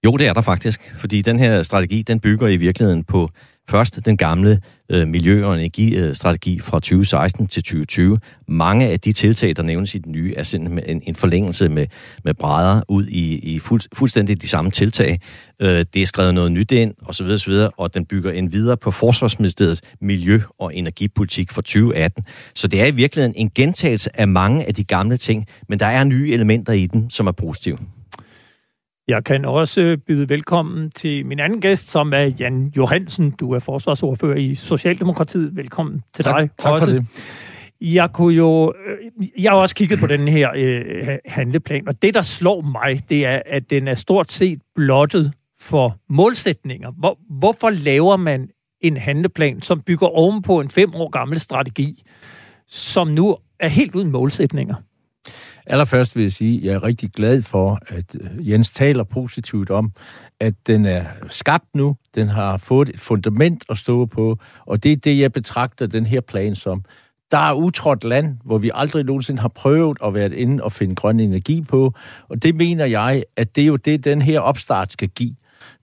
Jo, det er der faktisk, fordi den her strategi, den bygger i virkeligheden på Først den gamle øh, miljø- og energistrategi fra 2016 til 2020. Mange af de tiltag, der nævnes i den nye, er simpelthen en, en forlængelse med, med brædder ud i, i fuld, fuldstændig de samme tiltag. Øh, det er skrevet noget nyt ind, osv. osv., og den bygger en videre på Forsvarsministeriets miljø- og energipolitik fra 2018. Så det er i virkeligheden en gentagelse af mange af de gamle ting, men der er nye elementer i den, som er positive. Jeg kan også byde velkommen til min anden gæst, som er Jan Johansen. Du er forsvarsordfører i Socialdemokratiet. Velkommen til tak, dig. Tak også. for det. Jeg kunne jo... øh, Jeg har også kigget på den her øh, handleplan, og det, der slår mig, det er, at den er stort set blottet for målsætninger. Hvor, hvorfor laver man en handleplan, som bygger ovenpå en fem år gammel strategi, som nu er helt uden målsætninger? Allerførst vil jeg sige, at jeg er rigtig glad for, at øh, Jens taler positivt om, at den er skabt nu, den har fået et fundament at stå på, og det er det, jeg betragter den her plan som. Der er utrådt land, hvor vi aldrig nogensinde har prøvet at være inde og finde grøn energi på, og det mener jeg, at det er jo det, den her opstart skal give.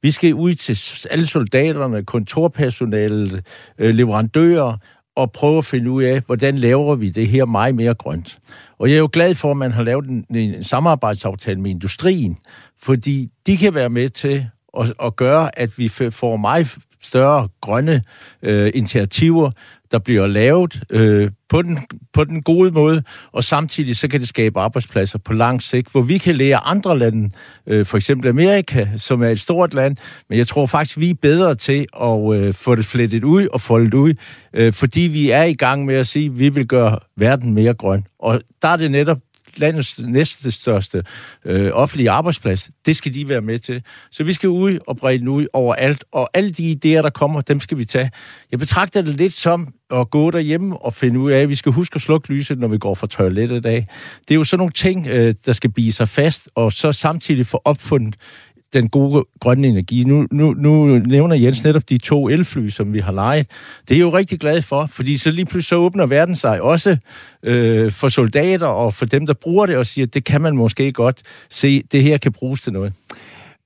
Vi skal ud til alle soldaterne, kontorpersonalet, øh, leverandører, og prøve at finde ud af, hvordan laver vi det her meget mere grønt. Og jeg er jo glad for, at man har lavet en, en samarbejdsaftale med industrien, fordi de kan være med til at, at gøre, at vi får meget større grønne øh, initiativer, der bliver lavet øh, på, den, på den gode måde, og samtidig så kan det skabe arbejdspladser på lang sigt, hvor vi kan lære andre lande, øh, for eksempel Amerika, som er et stort land, men jeg tror faktisk, vi er bedre til at øh, få det flettet ud og foldet ud, øh, fordi vi er i gang med at sige, at vi vil gøre verden mere grøn. Og der er det netop landets næste største øh, offentlige arbejdsplads. Det skal de være med til. Så vi skal ud og brede den ud overalt, og alle de idéer, der kommer, dem skal vi tage. Jeg betragter det lidt som at gå derhjemme og finde ud af, at vi skal huske at slukke lyset, når vi går fra toilettet af. Det er jo sådan nogle ting, øh, der skal blive sig fast, og så samtidig få opfundet den gode grønne energi. Nu, nu, nu nævner Jens netop de to elfly, som vi har lejet. Det er jeg jo rigtig glad for, fordi så lige pludselig så åbner verden sig også øh, for soldater og for dem, der bruger det, og siger, at det kan man måske godt se, det her kan bruges til noget.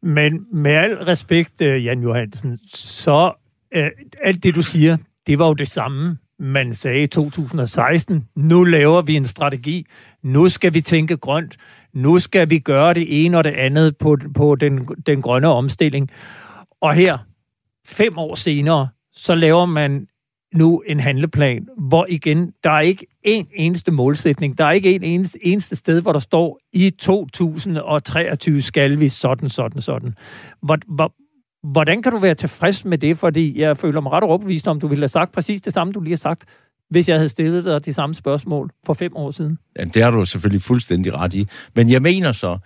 Men med al respekt, øh, Jan Johansen, så øh, alt det, du siger, det var jo det samme, man sagde i 2016. Nu laver vi en strategi. Nu skal vi tænke grønt. Nu skal vi gøre det ene og det andet på, på den, den grønne omstilling. Og her, fem år senere, så laver man nu en handleplan, hvor igen, der er ikke en eneste målsætning. Der er ikke en eneste, eneste sted, hvor der står, i 2023 skal vi sådan, sådan, sådan. Hvor, hvor, hvordan kan du være tilfreds med det? Fordi jeg føler mig ret overbevist om, du ville have sagt præcis det samme, du lige har sagt, hvis jeg havde stillet dig de samme spørgsmål for fem år siden. Ja, det har du selvfølgelig fuldstændig ret i. Men jeg mener så,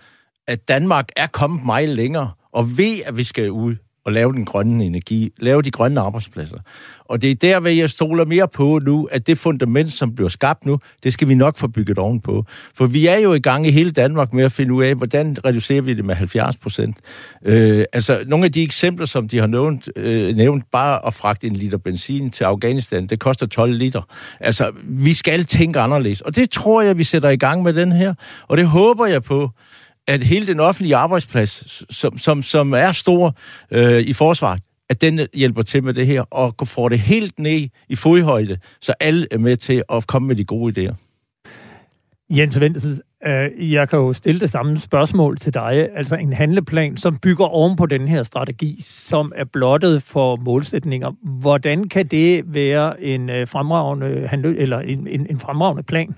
at Danmark er kommet meget længere, og ved, at vi skal ud og lave den grønne energi, lave de grønne arbejdspladser. Og det er der, hvor jeg stoler mere på nu, at det fundament, som bliver skabt nu, det skal vi nok få bygget ovenpå. For vi er jo i gang i hele Danmark med at finde ud af, hvordan reducerer vi det med 70 procent. Øh, altså, nogle af de eksempler, som de har nævnt, øh, nævnt bare at fragte en liter benzin til Afghanistan, det koster 12 liter. Altså, vi skal tænke anderledes. Og det tror jeg, vi sætter i gang med den her. Og det håber jeg på, at hele den offentlige arbejdsplads, som, som, som er stor øh, i forsvaret, at den hjælper til med det her, og får det helt ned i fodhøjde, så alle er med til at komme med de gode idéer. Jens Vendsel, øh, jeg kan jo stille det samme spørgsmål til dig. Altså en handleplan, som bygger oven på den her strategi, som er blottet for målsætninger. Hvordan kan det være en øh, fremragende, handle, eller en, en, en fremragende plan?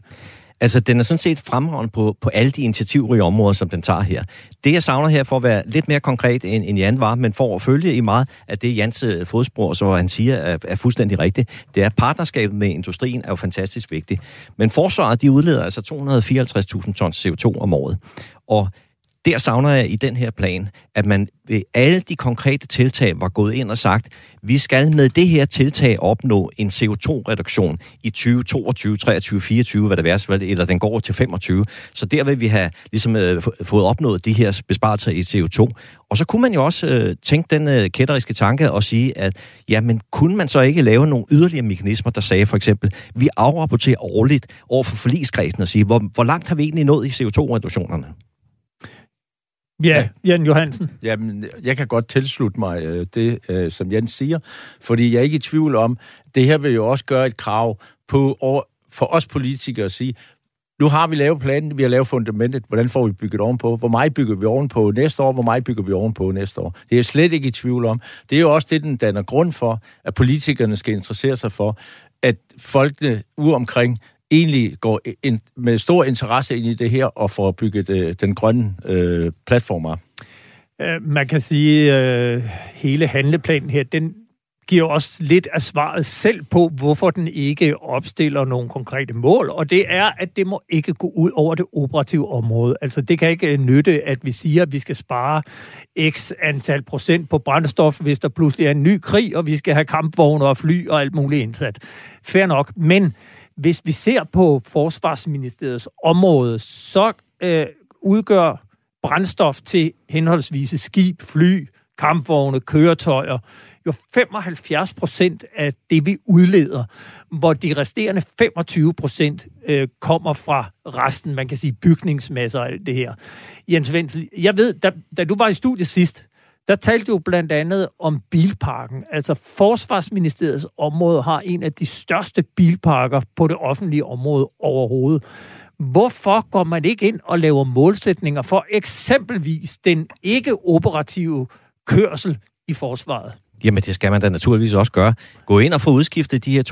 Altså, den er sådan set fremragende på, på alle de initiativrige områder, som den tager her. Det, jeg savner her for at være lidt mere konkret, end, end Jan var, men for at følge i meget af det, Jans øh, fodspor, så han siger, er, er fuldstændig rigtigt, det er, at partnerskabet med industrien er jo fantastisk vigtigt. Men forsvaret, de udleder altså 254.000 tons CO2 om året. Og der savner jeg i den her plan, at man ved alle de konkrete tiltag var gået ind og sagt, vi skal med det her tiltag opnå en CO2-reduktion i 2022, 23, 24, hvad det værste, eller den går til 25. Så der vil vi have ligesom, øh, fået opnået de her besparelser i CO2. Og så kunne man jo også øh, tænke den øh, kætteriske tanke og sige, at jamen, kunne man så ikke lave nogle yderligere mekanismer, der sagde for eksempel, vi afrapporterer årligt over for forligskredsen og sige, hvor, hvor langt har vi egentlig nået i CO2-reduktionerne? Ja, Jan Johansen. Jamen, jeg kan godt tilslutte mig øh, det, øh, som Jens siger, fordi jeg er ikke i tvivl om, det her vil jo også gøre et krav på for os politikere at sige, nu har vi lavet planen, vi har lavet fundamentet, hvordan får vi bygget ovenpå? Hvor meget bygger vi ovenpå næste år? Hvor meget bygger vi ovenpå næste år? Det er jeg slet ikke i tvivl om. Det er jo også det, den danner grund for, at politikerne skal interessere sig for, at folkene uomkring egentlig går in, med stor interesse ind i det her og får bygget øh, den grønne øh, platform op. Øh, man kan sige, at øh, hele handleplanen her, den giver også lidt af svaret selv på, hvorfor den ikke opstiller nogle konkrete mål, og det er, at det må ikke gå ud over det operative område. Altså, det kan ikke øh, nytte, at vi siger, at vi skal spare x antal procent på brændstof, hvis der pludselig er en ny krig, og vi skal have kampvogne og fly og alt muligt indsat. Fair nok, men hvis vi ser på Forsvarsministeriets område, så øh, udgør brændstof til henholdsvis skib, fly, kampvogne, køretøjer, jo 75 procent af det, vi udleder, hvor de resterende 25 procent øh, kommer fra resten, man kan sige bygningsmasser og alt det her. Jens Wenzel, jeg ved, da, da du var i studiet sidst, der talte jo blandt andet om bilparken. Altså Forsvarsministeriets område har en af de største bilparker på det offentlige område overhovedet. Hvorfor går man ikke ind og laver målsætninger for eksempelvis den ikke-operative kørsel i forsvaret? Jamen, det skal man da naturligvis også gøre. Gå ind og få udskiftet de her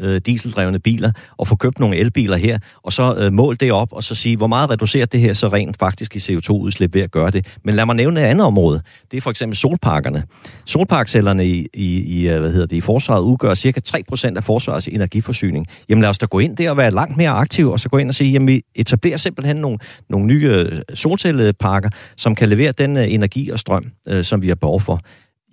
2.114 øh, dieseldrevne biler, og få købt nogle elbiler her, og så øh, mål det op, og så sige, hvor meget reducerer det her så rent faktisk i CO2-udslip ved at gøre det. Men lad mig nævne et andet område. Det er for eksempel solparkerne. Solparkcellerne i, i, i, øh, hvad hedder det, i forsvaret udgør cirka 3% af forsvarets energiforsyning. Jamen lad os da gå ind der og være langt mere aktive, og så gå ind og sige, jamen vi etablerer simpelthen nogle, nogle nye øh, solcelleparker, som kan levere den øh, energi og strøm, øh, som vi har behov for.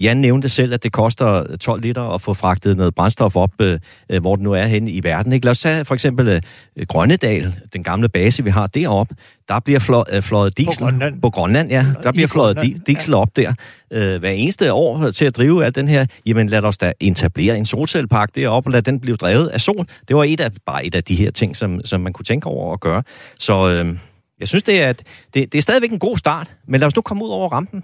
Jan nævnte selv, at det koster 12 liter at få fragtet noget brændstof op, øh, øh, hvor det nu er henne i verden. Ikke? Lad os tage for eksempel øh, Grønnedal, den gamle base, vi har deroppe. Der bliver flå, øh, fløjet diesel... På Grønland. På Grønland, ja. Der bliver fløjet di- diesel op der øh, hver eneste år til at drive alt den her. Jamen lad os da etablere en solcellepark deroppe, og lad den blive drevet af sol. Det var et af, bare et af de her ting, som, som man kunne tænke over at gøre. Så øh, jeg synes, det er, det, det er stadigvæk en god start, men lad os nu komme ud over rampen.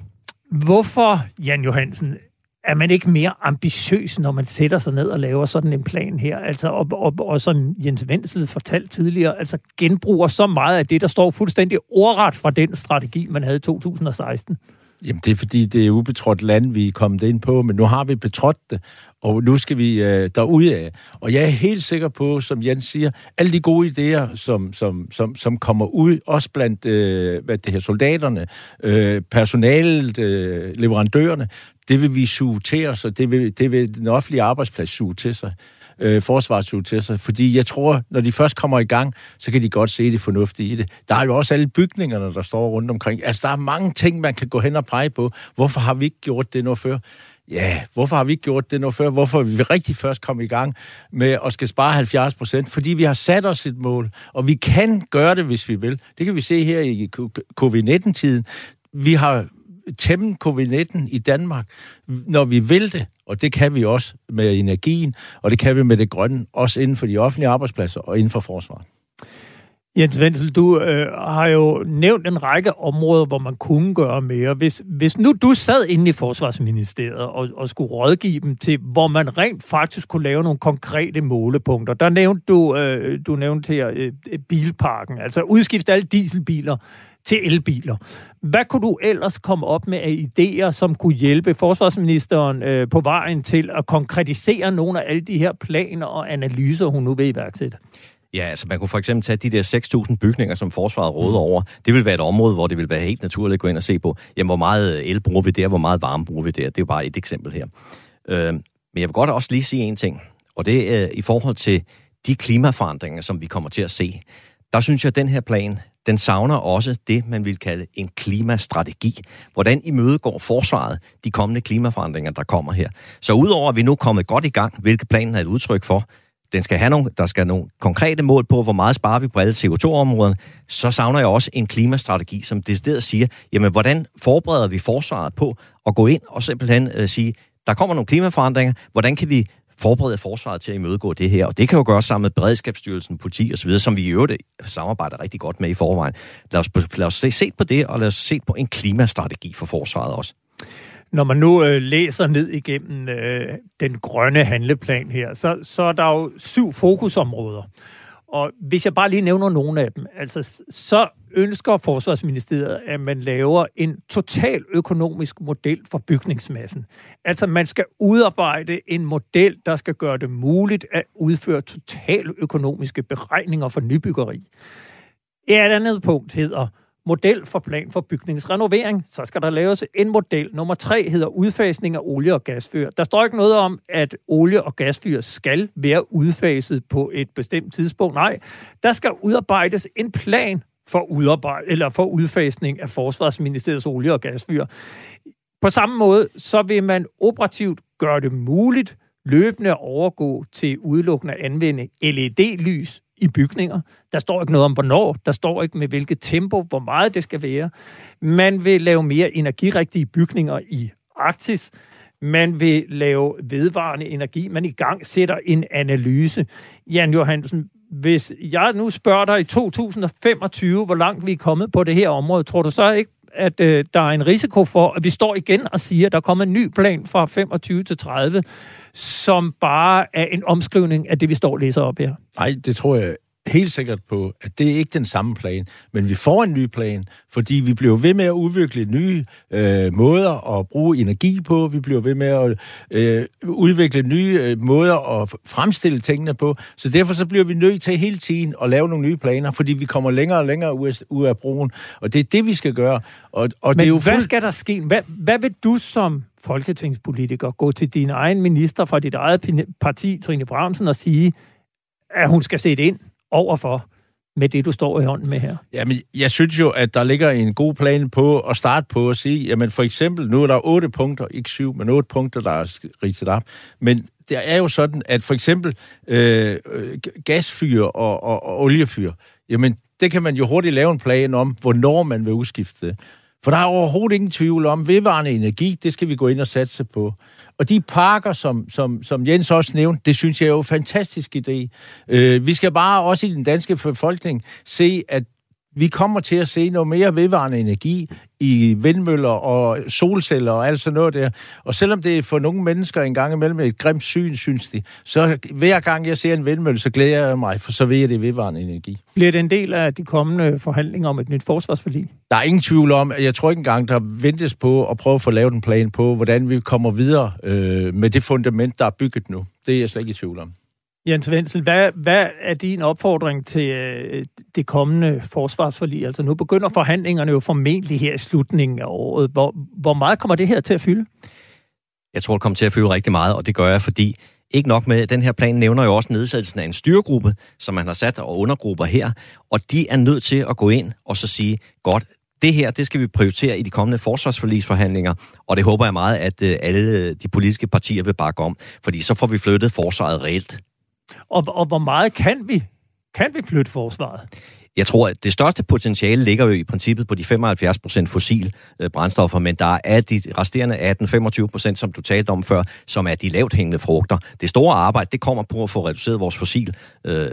Hvorfor, Jan Johansen, er man ikke mere ambitiøs, når man sætter sig ned og laver sådan en plan her? Altså, og, og, og som Jens Wenzel fortalte tidligere, altså genbruger så meget af det, der står fuldstændig ordret fra den strategi, man havde i 2016. Jamen, det er fordi, det er ubetrådt land, vi er kommet ind på, men nu har vi betrådt det, og nu skal vi øh, derude af. Og jeg er helt sikker på, som Jens siger, alle de gode idéer, som, som, som, som kommer ud, også blandt øh, hvad det her, soldaterne, øh, personalet, øh, leverandørerne, det vil vi suge til os, og det vil, det vil den offentlige arbejdsplads suge til sig øh, forsvarssuge til sig. Fordi jeg tror, når de først kommer i gang, så kan de godt se det fornuftige i det. Der er jo også alle bygningerne, der står rundt omkring. Altså, der er mange ting, man kan gå hen og pege på. Hvorfor har vi ikke gjort det noget før? Ja, hvorfor har vi ikke gjort det noget før? Hvorfor er vi rigtig først kommet i gang med at skal spare 70 procent? Fordi vi har sat os et mål, og vi kan gøre det, hvis vi vil. Det kan vi se her i covid-19-tiden. Vi har tæmme covid-19 i Danmark, når vi vil det, og det kan vi også med energien, og det kan vi med det grønne, også inden for de offentlige arbejdspladser og inden for forsvaret. Jens Wenzel, du øh, har jo nævnt en række områder, hvor man kunne gøre mere. Hvis, hvis nu du sad inde i Forsvarsministeriet og, og skulle rådgive dem til, hvor man rent faktisk kunne lave nogle konkrete målepunkter. Der nævnte du, øh, du nævnte her øh, bilparken, altså udskifte alle dieselbiler til elbiler. Hvad kunne du ellers komme op med af idéer, som kunne hjælpe forsvarsministeren øh, på vejen til at konkretisere nogle af alle de her planer og analyser, hun nu vil iværksætte? Ja, altså man kunne for eksempel tage de der 6.000 bygninger, som forsvaret råder mm. over. Det vil være et område, hvor det vil være helt naturligt at gå ind og se på, jamen hvor meget el bruger vi der, hvor meget varme bruger vi der. Det er jo bare et eksempel her. Øh, men jeg vil godt også lige sige en ting, og det er øh, i forhold til de klimaforandringer, som vi kommer til at se. Der synes jeg, at den her plan, den savner også det, man vil kalde en klimastrategi. Hvordan imødegår forsvaret de kommende klimaforandringer, der kommer her. Så udover at vi nu er kommet godt i gang, hvilket planen er et udtryk for, den skal have nogle, der skal nogle konkrete mål på, hvor meget sparer vi på alle CO2-områderne, så savner jeg også en klimastrategi, som decideret siger, jamen hvordan forbereder vi forsvaret på at gå ind og simpelthen øh, sige, der kommer nogle klimaforandringer, hvordan kan vi forberede forsvaret til at imødegå det her. Og det kan jo gøres sammen med Beredskabsstyrelsen, politi osv., som vi i øvrigt samarbejder rigtig godt med i forvejen. Lad os, lad os se, se på det, og lad os se på en klimastrategi for forsvaret også. Når man nu øh, læser ned igennem øh, den grønne handleplan her, så, så er der jo syv fokusområder. Og hvis jeg bare lige nævner nogle af dem, altså så ønsker Forsvarsministeriet, at man laver en total økonomisk model for bygningsmassen. Altså man skal udarbejde en model, der skal gøre det muligt at udføre total økonomiske beregninger for nybyggeri. Et andet punkt hedder model for plan for bygningsrenovering. Så skal der laves en model. Nummer tre hedder udfasning af olie- og gasfyr. Der står ikke noget om, at olie- og gasfyr skal være udfaset på et bestemt tidspunkt. Nej, der skal udarbejdes en plan for, udarbejde, eller for udfasning af Forsvarsministeriets olie- og gasfyr. På samme måde, så vil man operativt gøre det muligt løbende at overgå til udelukkende at anvende LED-lys i bygninger. Der står ikke noget om, hvornår. Der står ikke med hvilket tempo, hvor meget det skal være. Man vil lave mere energirigtige bygninger i Arktis. Man vil lave vedvarende energi. Man i gang sætter en analyse. Jan Johansen, hvis jeg nu spørger dig i 2025, hvor langt vi er kommet på det her område, tror du så ikke, at øh, der er en risiko for, at vi står igen og siger, at der kommer en ny plan fra 25 til 30, som bare er en omskrivning af det, vi står og læser op her? Nej, det tror jeg helt sikkert på, at det er ikke den samme plan, men vi får en ny plan, fordi vi bliver ved med at udvikle nye øh, måder at bruge energi på, vi bliver ved med at øh, udvikle nye øh, måder at fremstille tingene på, så derfor så bliver vi nødt til hele tiden at lave nogle nye planer, fordi vi kommer længere og længere ud, ud af broen, og det er det, vi skal gøre. Og, og men det er jo fuld... hvad skal der ske? Hvad, hvad vil du som folketingspolitiker gå til din egen minister fra dit eget parti, Trine Bramsen, og sige, at hun skal sætte ind overfor med det, du står i hånden med her? Jamen, jeg synes jo, at der ligger en god plan på at starte på at sige, jamen for eksempel, nu er der otte punkter, ikke syv, men otte punkter, der er ridset op. Men det er jo sådan, at for eksempel øh, gasfyr og, og, og oliefyr, jamen det kan man jo hurtigt lave en plan om, hvornår man vil udskifte det. For der er overhovedet ingen tvivl om, vedvarende energi, det skal vi gå ind og satse på. Og de parker, som, som, som Jens også nævnte, det synes jeg er jo en fantastisk idé. Øh, vi skal bare også i den danske befolkning se, at vi kommer til at se noget mere vedvarende energi i vindmøller og solceller og alt sådan noget der. Og selvom det er for nogle mennesker en gang imellem et grimt syn, synes de, så hver gang jeg ser en vindmølle, så glæder jeg mig, for så ved jeg, det er vedvarende energi. Bliver det en del af de kommende forhandlinger om et nyt forsvarsforlig? Der er ingen tvivl om, at jeg tror ikke engang, der ventes på at prøve at få lavet en plan på, hvordan vi kommer videre øh, med det fundament, der er bygget nu. Det er jeg slet ikke i tvivl om. Jens Wenzel, hvad, hvad er din opfordring til øh, det kommende forsvarsforlig? Altså nu begynder forhandlingerne jo formentlig her i slutningen af året. Hvor, hvor meget kommer det her til at fylde? Jeg tror, det kommer til at fylde rigtig meget, og det gør jeg, fordi ikke nok med, den her plan nævner jo også nedsættelsen af en styregruppe, som man har sat, og undergrupper her, og de er nødt til at gå ind og så sige, godt, det her, det skal vi prioritere i de kommende forsvarsforlisforhandlinger, og det håber jeg meget, at øh, alle de politiske partier vil bakke om, fordi så får vi flyttet forsvaret reelt og, og hvor meget kan vi, kan vi flytte forsvaret? Jeg tror, at det største potentiale ligger jo i princippet på de 75 procent fossil øh, brændstoffer, men der er de resterende 18-25 procent, som du talte om før, som er de lavt hængende frugter. Det store arbejde, det kommer på at få reduceret vores fossil øh,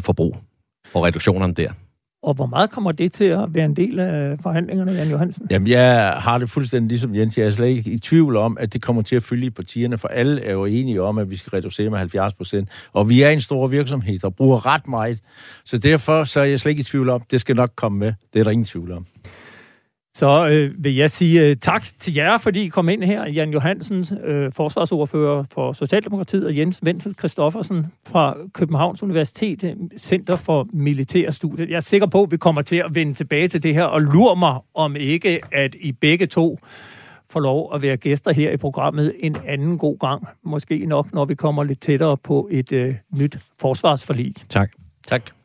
forbrug og reduktionerne der. Og hvor meget kommer det til at være en del af forhandlingerne, Jan Johansen? Jamen, jeg har det fuldstændig ligesom Jens. Jeg er slet ikke i tvivl om, at det kommer til at fylde i partierne, for alle er jo enige om, at vi skal reducere med 70 procent. Og vi er en stor virksomhed, der bruger ret meget. Så derfor så er jeg slet ikke i tvivl om, det skal nok komme med. Det er der ingen tvivl om. Så øh, vil jeg sige øh, tak til jer, fordi I kom ind her. Jan Johansen, øh, forsvarsordfører for Socialdemokratiet, og Jens Wenzel Christoffersen fra Københavns Universitet, øh, Center for Militære Studier. Jeg er sikker på, at vi kommer til at vende tilbage til det her, og lurer mig om ikke, at I begge to får lov at være gæster her i programmet en anden god gang. Måske nok, når vi kommer lidt tættere på et øh, nyt forsvarsforlig. Tak. Tak.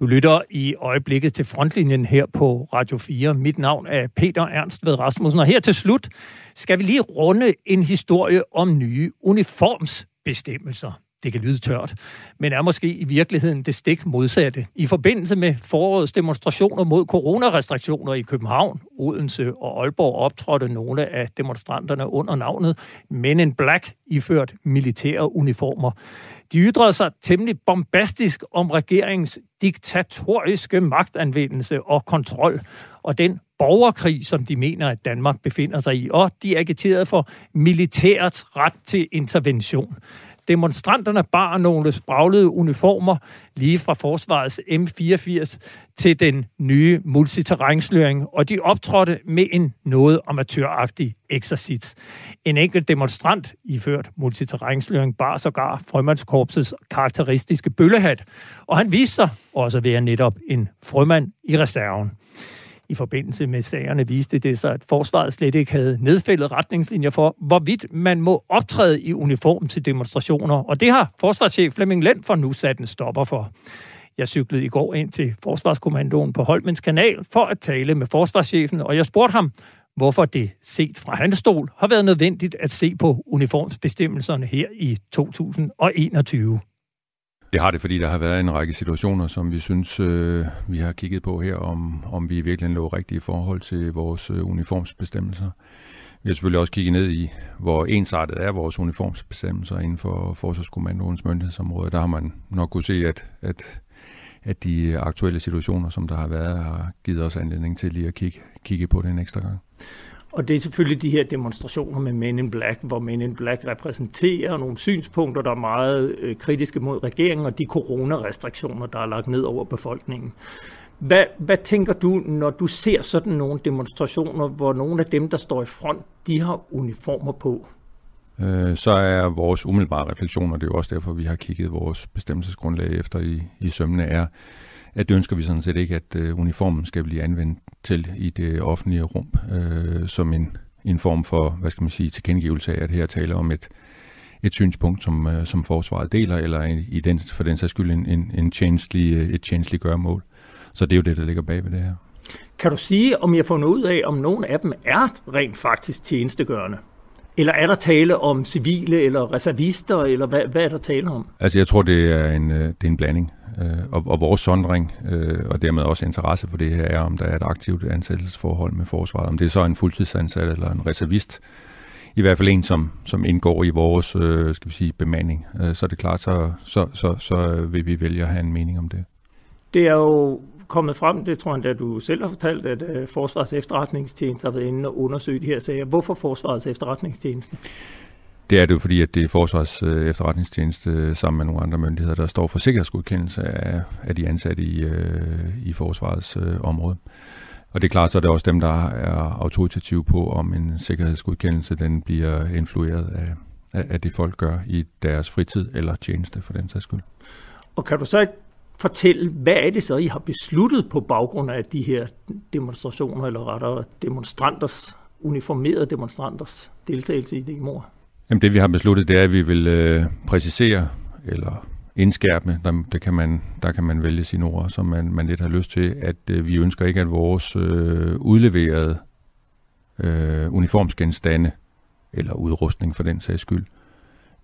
Du lytter i øjeblikket til frontlinjen her på Radio 4. Mit navn er Peter Ernst ved Rasmussen, og her til slut skal vi lige runde en historie om nye uniformsbestemmelser. Det kan lyde tørt, men er måske i virkeligheden det stik modsatte. I forbindelse med forårets demonstrationer mod coronarestriktioner i København, Odense og Aalborg optrådte nogle af demonstranterne under navnet Men in Black iført militære uniformer. De ytrede sig temmelig bombastisk om regeringens diktatoriske magtanvendelse og kontrol, og den borgerkrig, som de mener, at Danmark befinder sig i, og de agiterede for militærets ret til intervention. Demonstranterne bar nogle spraglede uniformer lige fra forsvarets M84 til den nye multiterrænsløring, og de optrådte med en noget amatøragtig eksercits. En enkelt demonstrant iført multiterrænsløring bar sågar frømandskorpsets karakteristiske bøllehat, og han viste sig også at være netop en frømand i reserven. I forbindelse med sagerne viste det sig, at forsvaret slet ikke havde nedfældet retningslinjer for, hvorvidt man må optræde i uniform til demonstrationer. Og det har forsvarschef Flemming Lent for nu sat en stopper for. Jeg cyklede i går ind til Forsvarskommandoen på Holmens kanal for at tale med forsvarschefen, og jeg spurgte ham, hvorfor det set fra hans stol har været nødvendigt at se på uniformsbestemmelserne her i 2021. Det har det, fordi der har været en række situationer, som vi synes, øh, vi har kigget på her, om, om vi virkelig lå rigtigt i forhold til vores øh, uniformsbestemmelser. Vi har selvfølgelig også kigget ned i, hvor ensartet er vores uniformsbestemmelser inden for Forsvarskommandoens myndighedsområde. Der har man nok kunne se, at, at, at de aktuelle situationer, som der har været, har givet os anledning til lige at kigge, kigge på det en ekstra gang. Og det er selvfølgelig de her demonstrationer med Men in Black, hvor Men in Black repræsenterer nogle synspunkter, der er meget øh, kritiske mod regeringen, og de coronarestriktioner, der er lagt ned over befolkningen. Hvad, hvad tænker du, når du ser sådan nogle demonstrationer, hvor nogle af dem, der står i front, de har uniformer på? Øh, så er vores umiddelbare refleksion, og det er jo også derfor, vi har kigget vores bestemmelsesgrundlag efter i, i sømne, er, at det ønsker vi sådan set ikke, at øh, uniformen skal blive anvendt til i det offentlige rum øh, som en, en form for, hvad skal man sige, tilkendegivelse af, at her taler om et, et synspunkt, som, øh, som forsvaret deler, eller en, i den, for den sags skyld en, en, en tjenestlig, øh, et tjenestligt gørmål. Så det er jo det, der ligger bag ved det her. Kan du sige, om jeg har fundet ud af, om nogen af dem er rent faktisk tjenestegørende? Eller er der tale om civile eller reservister, eller hvad, hvad er der tale om? Altså jeg tror, det er en, øh, det er en blanding. Øh, og, og vores sondring, øh, og dermed også interesse for det her, er, om der er et aktivt ansættelsesforhold med forsvaret. Om det er så en fuldtidsansat eller en reservist, i hvert fald en, som, som indgår i vores øh, skal vi sige, bemanding. Øh, så er det klart, så, så, så, så vil vi vælge at have en mening om det. Det er jo kommet frem, det tror jeg da du selv har fortalt, at uh, Forsvarets efterretningstjeneste har været inde og undersøgt de her sager. Hvorfor Forsvarets efterretningstjeneste? Det er det jo fordi, at det er Forsvars øh, efterretningstjeneste øh, sammen med nogle andre myndigheder, der står for sikkerhedsgodkendelse af, af de ansatte i, øh, i Forsvarets øh, område. Og det er klart, så er det også dem, der er autoritative på, om en sikkerhedsgodkendelse den bliver influeret af, af, af det, folk gør i deres fritid eller tjeneste for den sags skyld. Og kan du så fortælle, hvad er det så, I har besluttet på baggrund af de her demonstrationer, eller rettere demonstranters, uniformerede demonstranters deltagelse i det mor? Jamen det vi har besluttet, det er, at vi vil øh, præcisere eller indskærpe, der, det kan man, der kan man vælge sine ord, som man, man lidt har lyst til, at øh, vi ønsker ikke, at vores øh, udleverede øh, uniformsgenstande, eller udrustning for den sags skyld,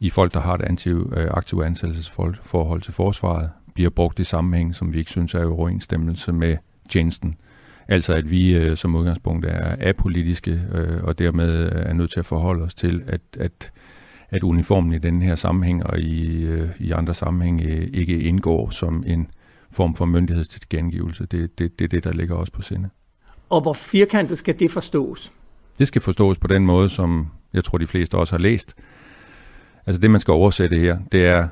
i folk, der har et aktiv, øh, ansættelsesforhold til forsvaret, bliver brugt i sammenhæng, som vi ikke synes er i overensstemmelse med tjenesten. Altså at vi øh, som udgangspunkt er apolitiske, øh, og dermed er nødt til at forholde os til, at, at, at uniformen i den her sammenhæng og i, øh, i andre sammenhænge ikke indgår som en form for myndighedstilgengivelse. Det, det, det er det, der ligger også på sinde. Og hvor firkantet skal det forstås? Det skal forstås på den måde, som jeg tror, de fleste også har læst. Altså det, man skal oversætte her, det er,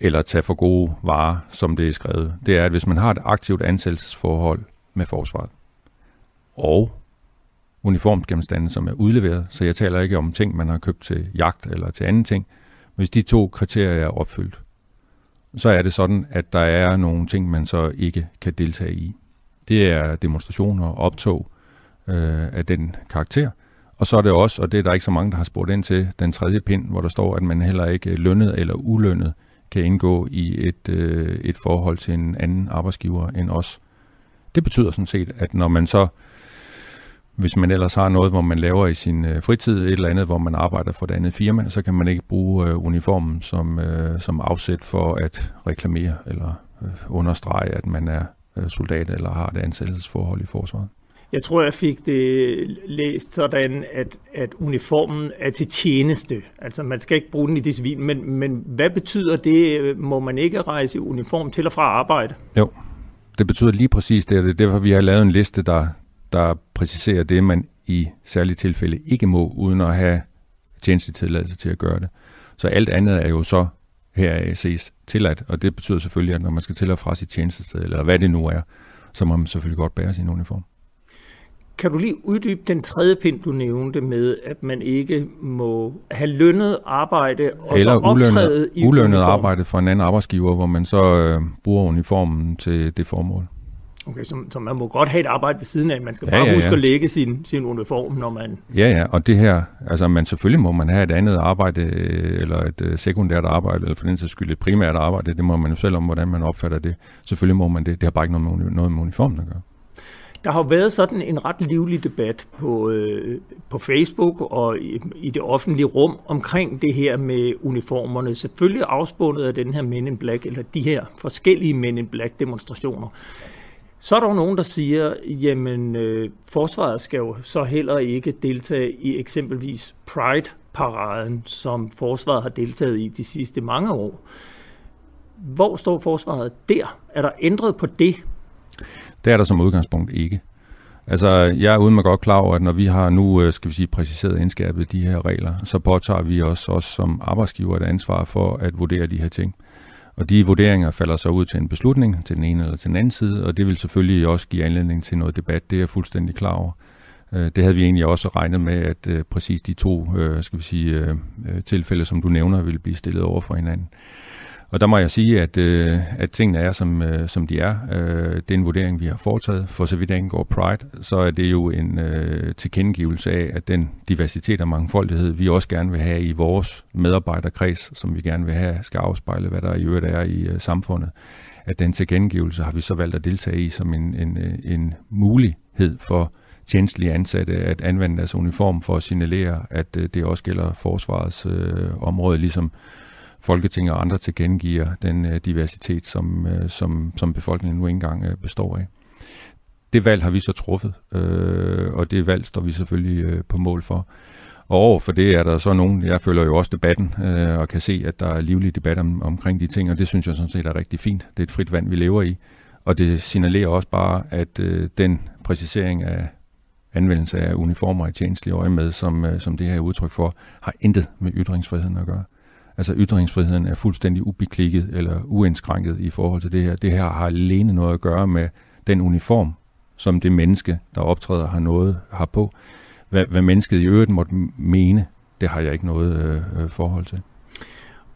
eller tage for gode varer, som det er skrevet, det er, at hvis man har et aktivt ansættelsesforhold med forsvaret. Og uniformsgenstande, som er udleveret, så jeg taler ikke om ting, man har købt til jagt eller til anden ting. Hvis de to kriterier er opfyldt, så er det sådan, at der er nogle ting, man så ikke kan deltage i. Det er demonstrationer og optog øh, af den karakter. Og så er det også, og det er der ikke så mange, der har spurgt ind til, den tredje pind, hvor der står, at man heller ikke lønnet eller ulønnet kan indgå i et, øh, et forhold til en anden arbejdsgiver end os. Det betyder sådan set, at når man så hvis man ellers har noget, hvor man laver i sin øh, fritid, et eller andet, hvor man arbejder for et andet firma, så kan man ikke bruge øh, uniformen som, øh, som afsæt for at reklamere eller øh, understrege, at man er øh, soldat eller har et ansættelsesforhold i forsvaret. Jeg tror, jeg fik det læst sådan, at, at uniformen er til tjeneste. Altså, man skal ikke bruge den i det civile, men, men hvad betyder det? Må man ikke rejse i uniform til og fra arbejde? Jo, det betyder lige præcis det, og det er derfor, vi har lavet en liste, der, der præciserer det, man i særlige tilfælde ikke må, uden at have tjenestetilladelse til at gøre det. Så alt andet er jo så her ses tilladt, og det betyder selvfølgelig, at når man skal til og fra sit tjenestested, eller hvad det nu er, så må man selvfølgelig godt bære sin uniform. Kan du lige uddybe den tredje pind, du nævnte med, at man ikke må have lønnet arbejde og Eller så optræde ulønnet, i ulønnet uniform? arbejde for en anden arbejdsgiver, hvor man så øh, bruger uniformen til det formål. Okay, så, så man må godt have et arbejde ved siden af. Man skal Ja, bare ja, huske ja. at lægge sin, sin uniform, når man... Ja, ja, og det her, altså man selvfølgelig må man have et andet arbejde, øh, eller et øh, sekundært arbejde, eller for den sags skyld et primært arbejde, det må man jo selv om, hvordan man opfatter det. Selvfølgelig må man det, det har bare ikke noget med, noget med uniformen at gøre. Der har været sådan en ret livlig debat på, øh, på Facebook og i, i det offentlige rum omkring det her med uniformerne. Selvfølgelig afspundet af den her Men in Black, eller de her forskellige Men in Black demonstrationer. Så er der jo nogen, der siger, jamen øh, forsvaret skal jo så heller ikke deltage i eksempelvis Pride-paraden, som forsvaret har deltaget i de sidste mange år. Hvor står forsvaret der? Er der ændret på det? Det er der som udgangspunkt ikke. Altså, jeg er uden godt klar over, at når vi har nu, øh, skal vi sige, præciseret indskærpet de her regler, så påtager vi os også som arbejdsgiver et ansvar for at vurdere de her ting. Og de vurderinger falder så ud til en beslutning, til den ene eller til den anden side, og det vil selvfølgelig også give anledning til noget debat. Det er jeg fuldstændig klar over. Øh, det havde vi egentlig også regnet med, at øh, præcis de to skal vi sige, tilfælde, som du nævner, ville blive stillet over for hinanden. Og der må jeg sige, at, øh, at tingene er, som, øh, som de er. Øh, det er en vurdering, vi har foretaget. For så vidt angår Pride, så er det jo en øh, tilkendegivelse af, at den diversitet og mangfoldighed, vi også gerne vil have i vores medarbejderkreds, som vi gerne vil have, skal afspejle, hvad der i øvrigt er i øh, samfundet. At den tilkendegivelse har vi så valgt at deltage i som en, en, øh, en mulighed for tjenestlige ansatte at anvende deres uniform for at signalere, at øh, det også gælder forsvarets øh, område, ligesom Folketinget og andre tilkendegiver den øh, diversitet, som, øh, som, som befolkningen nu engang øh, består af. Det valg har vi så truffet, øh, og det valg står vi selvfølgelig øh, på mål for. Og over for det er der så nogen, jeg følger jo også debatten, øh, og kan se, at der er livlig debat om, omkring de ting, og det synes jeg sådan set er rigtig fint. Det er et frit vand, vi lever i, og det signalerer også bare, at øh, den præcisering af anvendelse af uniformer i tjenestelig øje med, som, øh, som det her er udtryk for, har intet med ytringsfriheden at gøre. Altså ytringsfriheden er fuldstændig ubeklikket eller uindskrænket i forhold til det her. Det her har alene noget at gøre med den uniform, som det menneske, der optræder, har noget har på. Hvad, hvad mennesket i øvrigt måtte mene, det har jeg ikke noget øh, øh forhold til.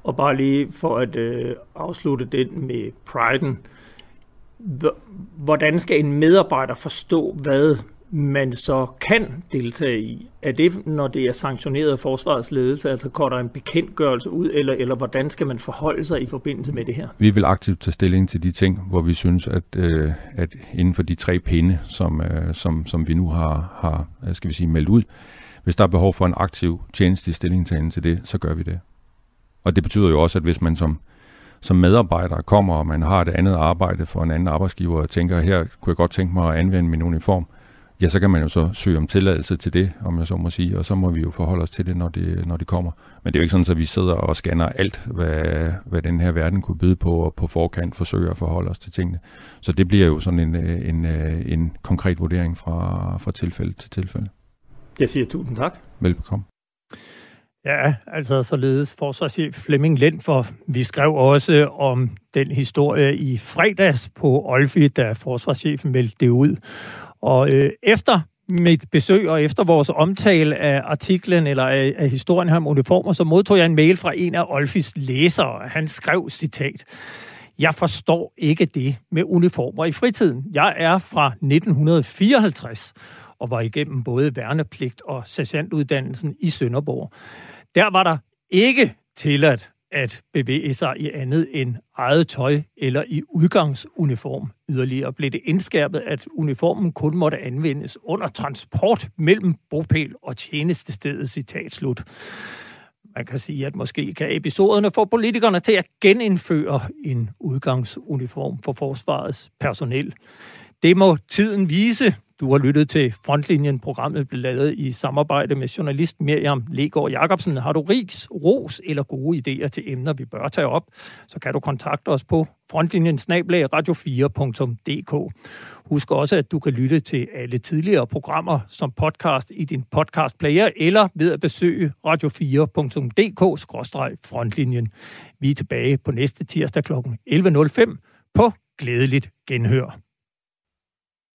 Og bare lige for at øh, afslutte det med priden. Hvordan skal en medarbejder forstå, hvad man så kan deltage i? Er det, når det er sanktioneret af forsvarets ledelse, altså går der en bekendtgørelse ud, eller, eller hvordan skal man forholde sig i forbindelse med det her? Vi vil aktivt tage stilling til de ting, hvor vi synes, at, øh, at inden for de tre pinde, som, øh, som, som vi nu har, har øh, skal vi sige, meldt ud, hvis der er behov for en aktiv tjeneste stillingtagen til det, så gør vi det. Og det betyder jo også, at hvis man som, som medarbejder kommer, og man har et andet arbejde for en anden arbejdsgiver, og tænker, her kunne jeg godt tænke mig at anvende min uniform, ja, så kan man jo så søge om tilladelse til det, om jeg så må sige, og så må vi jo forholde os til det, når det, når det kommer. Men det er jo ikke sådan, at vi sidder og scanner alt, hvad, hvad den her verden kunne byde på, og på forkant forsøger at forholde os til tingene. Så det bliver jo sådan en, en, en konkret vurdering fra, fra tilfælde til tilfælde. Jeg siger tusind tak. Velbekomme. Ja, altså således forsvarschef Flemming Lind, for vi skrev også om den historie i fredags på Olfi, da forsvarschefen meldte det ud. Og øh, efter mit besøg og efter vores omtale af artiklen eller af, af historien her om uniformer, så modtog jeg en mail fra en af Olfis læsere. Han skrev, citat, Jeg forstår ikke det med uniformer i fritiden. Jeg er fra 1954 og var igennem både værnepligt og sergeantuddannelsen i Sønderborg. Der var der ikke tilladt at bevæge sig i andet end eget tøj eller i udgangsuniform. Yderligere blev det indskærpet, at uniformen kun måtte anvendes under transport mellem bopæl og tjenestestedet, citat slut. Man kan sige, at måske kan episoderne få politikerne til at genindføre en udgangsuniform for forsvarets personel. Det må tiden vise. Du har lyttet til Frontlinjen. Programmet blev lavet i samarbejde med journalist Miriam Legård Jacobsen. Har du rigs, ros eller gode idéer til emner, vi bør tage op, så kan du kontakte os på frontlinjen radio4.dk. Husk også, at du kan lytte til alle tidligere programmer som podcast i din podcastplayer eller ved at besøge radio4.dk-frontlinjen. Vi er tilbage på næste tirsdag kl. 11.05 på Glædeligt Genhør.